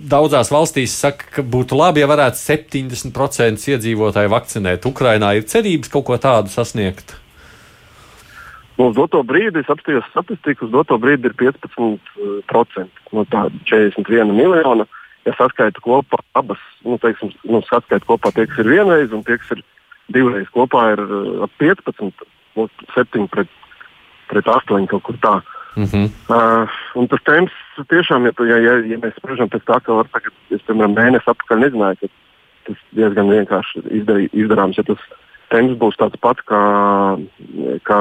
daudzās valstīs saka, ka būtu labi, ja varētu 70% iedzīvotāju vakcinēt. Ukrainā ir cerības kaut ko tādu sasniegt. Nu, uz doto brīdi es apstājos statistiku, uz doto brīdi ir 15% no tā 41 miljona. Ja saskaitu kopā abas, nu, teiksim, nu, saskaitu kopā tie, kas ir vienreiz, un tie, kas ir divreiz kopā, ir uh, ap 15, nu, 7 pret, pret 8 kaut kur tā. Mm -hmm. uh, tas temps tiešām, ja, ja, ja, ja mēs spriežam pēc tā, ka var tagad, es, piemēram, mēnesi atpakaļ nezināju, ka tas diezgan vienkārši izdarī, izdarāms, ja tas temps būs tāds pats kā, kā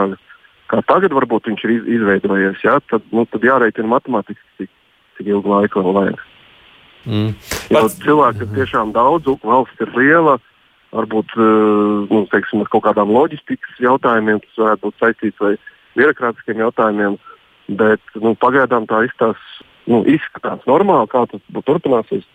kā tagad varbūt viņš ir izveidojies, jā, tad, nu, tad jārēķina matemātiski, cik, cik ilgu laiku vēl vajag. Mm. Pats... cilvēki ir tiešām daudz, valsts ir liela, varbūt uh, nu, teiksim, ar kaut kādām loģistikas jautājumiem, tas varētu būt saistīts ar birokrātiskiem jautājumiem, bet nu, pagaidām tā izstās, nu, izskatās normāli, kā tas turpināsies.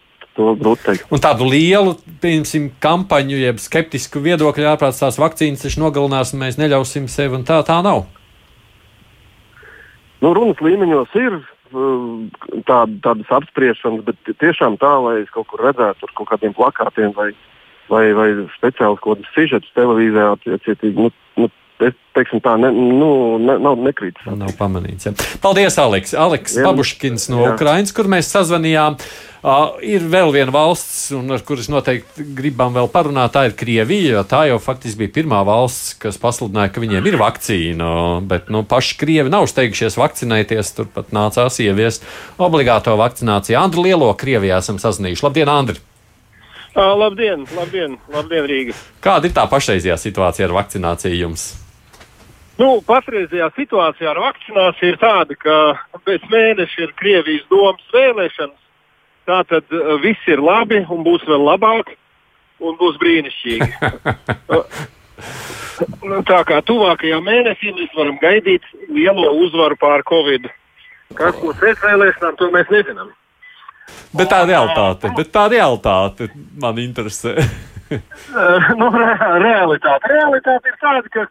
Un tādu lielu, pieņemsim, kampaņu, jeb skeptisku viedokļu ārprāt tās vakcīnas taču nogalinās, un mēs neļausim sev, un tā tā nav. Nu, runas līmeņos ir tā, tādas apspriešanas, bet tiešām tā, lai es kaut kur redzētu kaut kādiem plakātiem vai, vai, vai speciāli kaut kādus sižetus televīzijā, attiecīgi, nu, nu, es teiksim, tā ne, nu, ne, nav nekrītas. Nav pamanīts. Ja. Paldies, Aleks. Aleks Pabuškins no Ukrainas, kur mēs sazvanījām. Uh, ir vēl viena valsts, un ar kuras noteikti gribam vēl parunāt, tā ir Krievija. Tā jau faktiski bija pirmā valsts, kas pasludināja, ka viņiem ir vakcīna, bet nu, paši Krievi nav steigušies vakcinēties. Turpat nācās ieviest obligāto vakcināciju. Andru Lielo Krievijā esam sazinājuši. Labdien, Andri! Uh, labdien, labdien, labdien, Rīga! Kāda ir tā pašreizējā situācija ar vakcināciju jums? Nu, patreizajā situācijā ar vakcināciju ir tāda, ka pēc mēneša ir Krievijas domas vēlēšanas Tā tad uh, viss ir labi un būs vēl labāk un būs brīnišķīgi. Nu, tā kā tuvākajā mēnesī mēs varam gaidīt lielo uzvaru pār Covid. Kas būs pēc vēlēšanām, to mēs nezinām. Bet tā realitāte, bet tā realitāte man interesē. nu, re, realitāte. realitāte ir tāda, ka,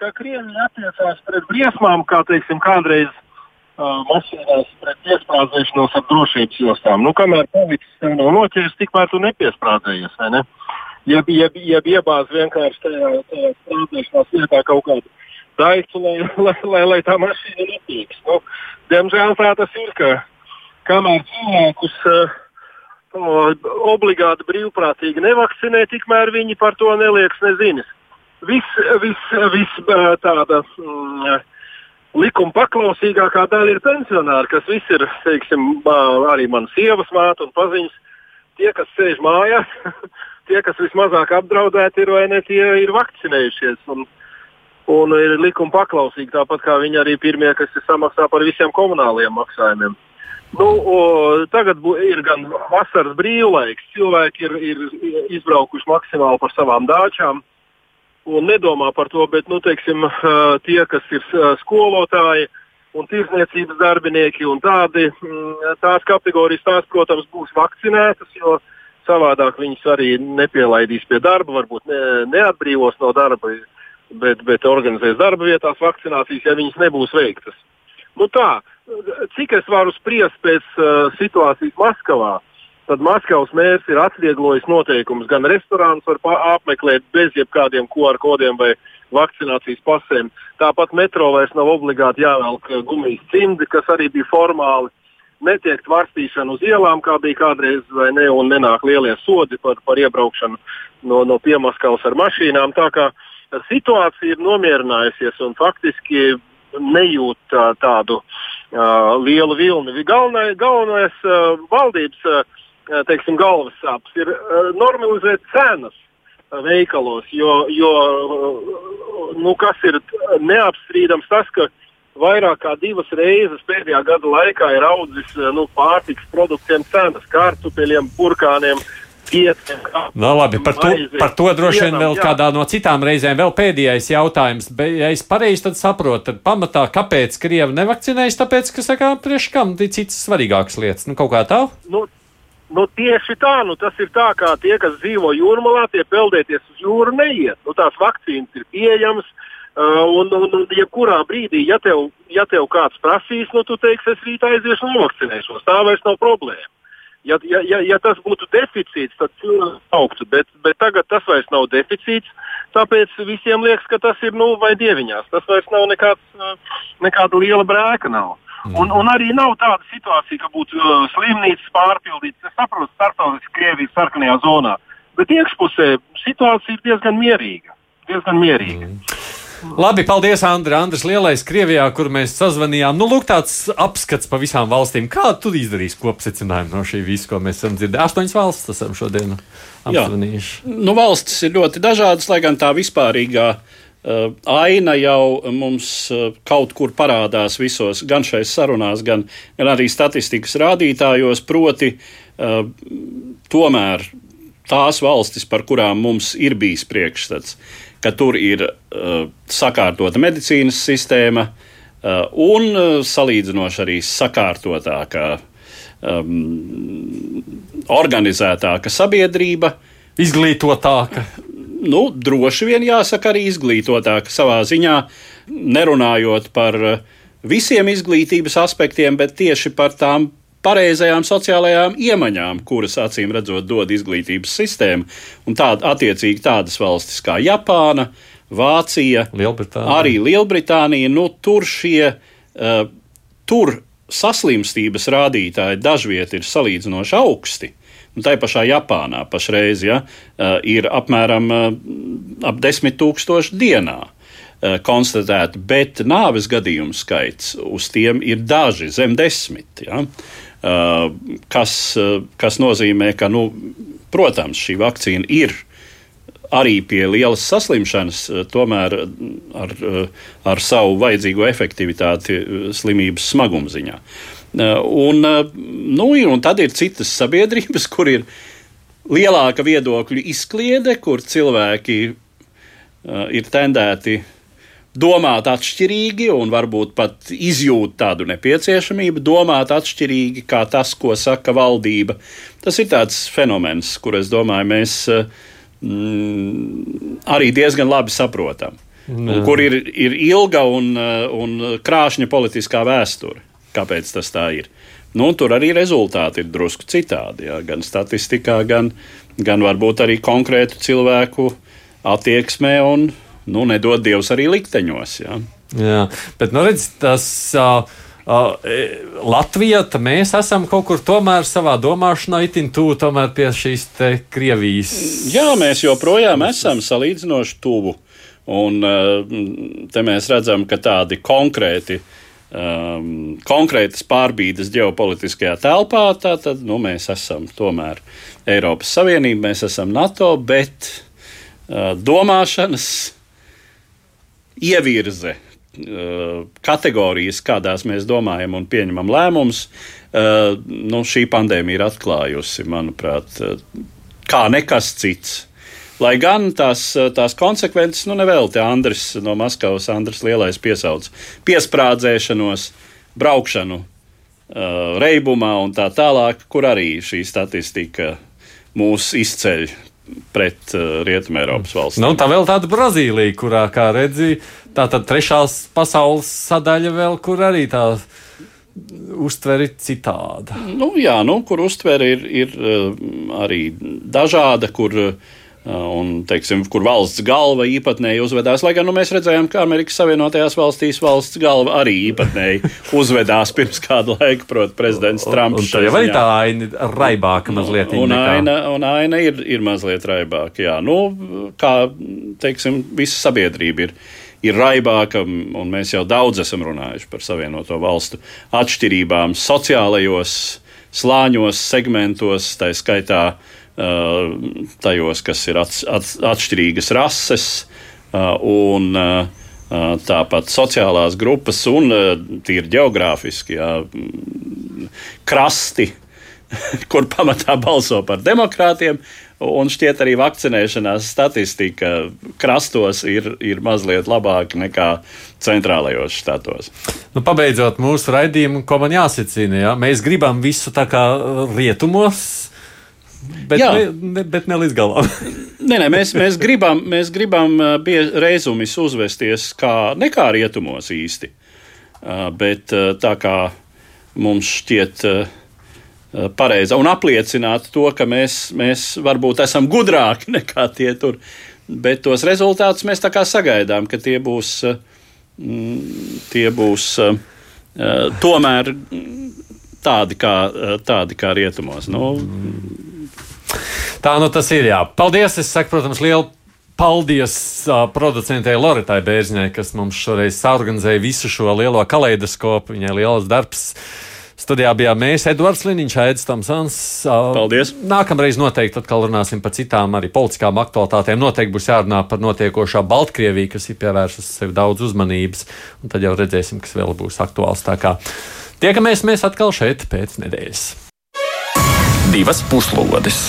ka Krievija attiecās pret briesmām, kā teiksim, kādreiz mašīnās pret piesprādzēšanos ar drošības jostām. Nu, kamēr policis tev nav noķēris, tikmēr tu nepiesprādzējies. Vai ne? Jeb, jeb, jeb iebāz vienkārši tajā, tajā sprādzēšanās vietā kaut kādu daiktu, lai, lai, lai, lai tā mašīna netīks. Nu, diemžēl tā tas ir, ka kamēr cilvēkus uh, obligāti brīvprātīgi nevakcinē, tikmēr viņi par to nelieks nezinis. Viss vis, vis, tāda. Mm, likuma paklausīgākā daļa ir pensionāri, kas visi ir, teiksim, arī manas sievas māte un paziņas. Tie, kas sēž mājās, tie, kas vismazāk apdraudēti ir, vai ne, tie ir vakcinējušies. Un, un ir likuma paklausīgi, tāpat kā viņi arī pirmie, kas samaksā par visiem komunāliem maksājumiem. Nu, o, tagad ir gan vasaras brīvlaiks, cilvēki ir, ir izbraukuši maksimāli par savām dāčām un nedomā par to, bet nu, teiksim, tie, kas ir skolotāji un tirsniecības darbinieki un tādi, mm, tās kategorijas, tās, protams, būs vakcinētas, jo savādāk viņas arī nepielaidīs pie darba, varbūt ne, neatbrīvos no darba, bet, bet organizēs darba vietās vakcinācijas, ja viņas nebūs veiktas. Nu tā, cik es varu spriest pēc uh, situācijas Maskavā, uh, tad Maskavas mērs ir atvieglojis noteikumus. Gan restorānus var apmeklēt bez jebkādiem QR kodiem vai vakcinācijas pasēm. Tāpat metro vairs nav obligāti jāvelk eh, gumijas cimdi, kas arī bija formāli. Netiek tvarstīšana uz ielām, kā bija kādreiz, vai ne, un nenāk lielie sodi par, par iebraukšanu no, no Piemaskavas ar mašīnām. Tā kā situācija ir nomierinājusies un faktiski nejūt tā, tādu uh, lielu vilni. Galvenais, galvenais uh, valdības uh, Eh, teiksim, galvas sāpes, ir uh, normalizēt cenas uh, veikalos. Jo, jo nu, kas ir neapstrīdams, tas, ka vairāk kā divas reizes pēdējā gada laikā ir audzis nu, pārtiks produktiem cenas, kartupeļiem, burkāniem. Pieciem, no, labi, par, to, par to droši vien vēl jā. kādā no citām reizēm. Vēl pēdējais jautājums. Be, ja es pareizi saprotu, tad pamatā kāpēc Krievi nevakcinējas? Tāpēc, ka sakām, priekš kam ir citas svarīgākas lietas. Nu, kaut kā tā? Nu, Nu, tieši tā, nu, tas ir tā, kā tie, kas dzīvo jūrmalā, tie peldēties uz jūru neiet. Nu, tās vakcīnas ir pieejamas. Uh, un, un, un jebkurā brīdī, ja tev, ja tev kāds prasīs, nu, tu teiksi, es rīt aiziešu un novakcinēšos. Tā vairs nav problēma. Ja, ja, ja, ja tas būtu deficīts, tad cilvēks augtu, bet, bet tagad tas vairs nav deficīts. Tāpēc visiem liekas, ka tas ir nu, vai dieviņās. Tas vairs nav nekāds, uh, nekāda liela brēka. Nav. Mm. Un, un arī nav tāda situācija, ka būtu uh, slimnīcas pārpildītas. Es saprotu, starptautiski Krievijas sarkanajā zonā, bet iekšpusē situācija ir diezgan mierīga. Diezgan mierīga. Mm. Labi, paldies, Andri. Andris Lielais, Krievijā, kur mēs sazvanījām. Nu, lūk, tāds apskats pa visām valstīm. Kā tu izdarīsi kopsecinājumu no šī visa, ko mēs esam dzirdējuši? Astoņas valstis esam šodien apzvanījuši. Nu, valstis ir ļoti dažādas, lai gan tā vispārīgā Uh, aina jau mums uh, kaut kur parādās visos, gan šais sarunās, gan, gan arī statistikas rādītājos, proti, tomēr tās valstis, par kurām mums ir bijis priekšstats, ka tur ir sakārtota medicīnas sistēma un salīdzinoši arī sakārtotākā um, organizētāka sabiedrība. Izglītotāka. Nu, droši vien jāsaka arī izglītotāka savā ziņā, nerunājot par uh, visiem izglītības aspektiem, bet tieši par tām pareizajām sociālajām iemaņām, kuras acīm redzot dod izglītības sistēma. Un tāda, attiecīgi tādas valstis kā Japāna, Vācija, Lielbritānija. arī Lielbritānija, nu, tur šie uh, tur saslimstības rādītāji dažviet ir salīdzinoši augsti. Nu, tā pašā Japānā pašreiz ja, uh, ir apmēram uh, ap 10 tūkstoši dienā uh, konstatēti, bet nāves gadījumu skaits uz tiem ir daži zem desmit. Ja, uh, kas, uh, kas nozīmē, ka, nu, protams, šī vakcīna ir arī pie lielas saslimšanas, uh, tomēr ar, uh, ar savu vajadzīgo efektivitāti uh, slimības smaguma ziņā. Un, nu, un tad ir citas sabiedrības, kur ir lielāka viedokļu izkliede, kur cilvēki uh, ir tendēti domāt atšķirīgi un varbūt pat izjūt tādu nepieciešamību, domāt atšķirīgi kā tas, ko saka valdība. Tas ir tāds fenomens, kur es domāju, mēs mm, arī diezgan labi saprotam. Un, kur ir, ir ilga un, un krāšņa politiskā vēsture. Kāpēc tas tā ir? Nu, tur arī rezultāti ir drusku citādi. Jā, gan statistikā, gan, gan varbūt arī konkrētu cilvēku attieksmē un, nu, nedod Dievs, arī likteņos. Jā, jā bet, nu, redz, tas. Uh, Uh, Latvijā mēs esam kaut kur tomēr savā domāšanā itin tuvu pie šīs Krievijas. Jā, mēs joprojām esam salīdzinoši tuvu. Un uh, te mēs redzam, ka tādi konkrēti uh, um, konkrētas pārbīdes ģeopolitiskajā telpā, tad nu, mēs esam tomēr Eiropas Savienība, mēs esam NATO, bet uh, domāšanas ievirze. Uh, kategorijas, kādās mēs domājam un pieņemam lēmumus, uh, nu, šī pandēmija ir atklājusi, manuprāt, uh, kā nekas cits. Lai gan tās, tās konsekvences, nu, nevelti Andris no Maskavas, Andris Lielais piesauc piesprādzēšanos, braukšanu uh, reibumā un tā tālāk, kur arī šī statistika mūs izceļ pret uh, Rietumē Eiropas valstīm. Nu, tā vēl tāda Brazīlija, kurā, kā redzēja, tā tad trešās pasaules sadaļa vēl, kur arī tā uztvere ir citāda. Nu, jā, nu, kur uztvere ir, ir uh, arī dažāda, kur uh, Un, teiksim, kur valsts galva īpatnēji uzvedās, lai gan nu, mēs redzējām, ka Amerikas Savienotajās valstīs valsts galva arī īpatnēji uzvedās pirms kāda laika, proti, prezidents Trumps. Tā jau ir tā aina raibāka mazliet. Un, un aina, un aina ir, ir mazliet raibāka, jā. Nu, kā, teiksim, visa sabiedrība ir ir raibāka, un mēs jau daudz esam runājuši par Savienoto valstu atšķirībām sociālajos slāņos, segmentos, tā skaitā tajos, kas ir ats, ats, atšķirīgas rases un tāpat sociālās grupas un tīri geogrāfiski jā, krasti, kur pamatā balso par demokrātiem. Un šķiet, arī vakcinēšanās statistika krastos ir, ir mazliet labāka nekā centrālajos štatos. Nu, pabeidzot mūsu raidījumu, ko man jāsacina, ja? mēs gribam visu tā kā rietumos, Bet, Jā. ne, ne, bet ne līdz galam. nē, nē, mēs, mēs gribam, mēs gribam reizumis uzvesties kā nekā rietumos īsti. Bet tā kā mums šķiet pareizi un apliecināt to, ka mēs, mēs varbūt esam gudrāki nekā tie tur, bet tos rezultātus mēs tā kā sagaidām, ka tie būs, tie būs tomēr tādi kā, tādi kā rietumos. Nu, Tā nu tas ir. Jā. Paldies! Es saku, protams, lielu paldies uh, producentei Loritai Bērziņai, kas mums šoreiz organizēja visu šo lielo kaleidoskopu. Viņai liels darbs. Studijā bijām mēs, Edvards Liniņš, Aits Tomsons. Paldies! Nākamreiz noteikti atkal runāsim par citām arī politiskām aktualitātēm. Noteikti būs jārunā par notiekošā Baltkrieviju, kas ir pievērsusi sev daudz uzmanības. Un tad jau redzēsim, kas vēl būs aktuāls. Tiekamies mēs atkal šeit pēc nedēļas. Divas puslodes!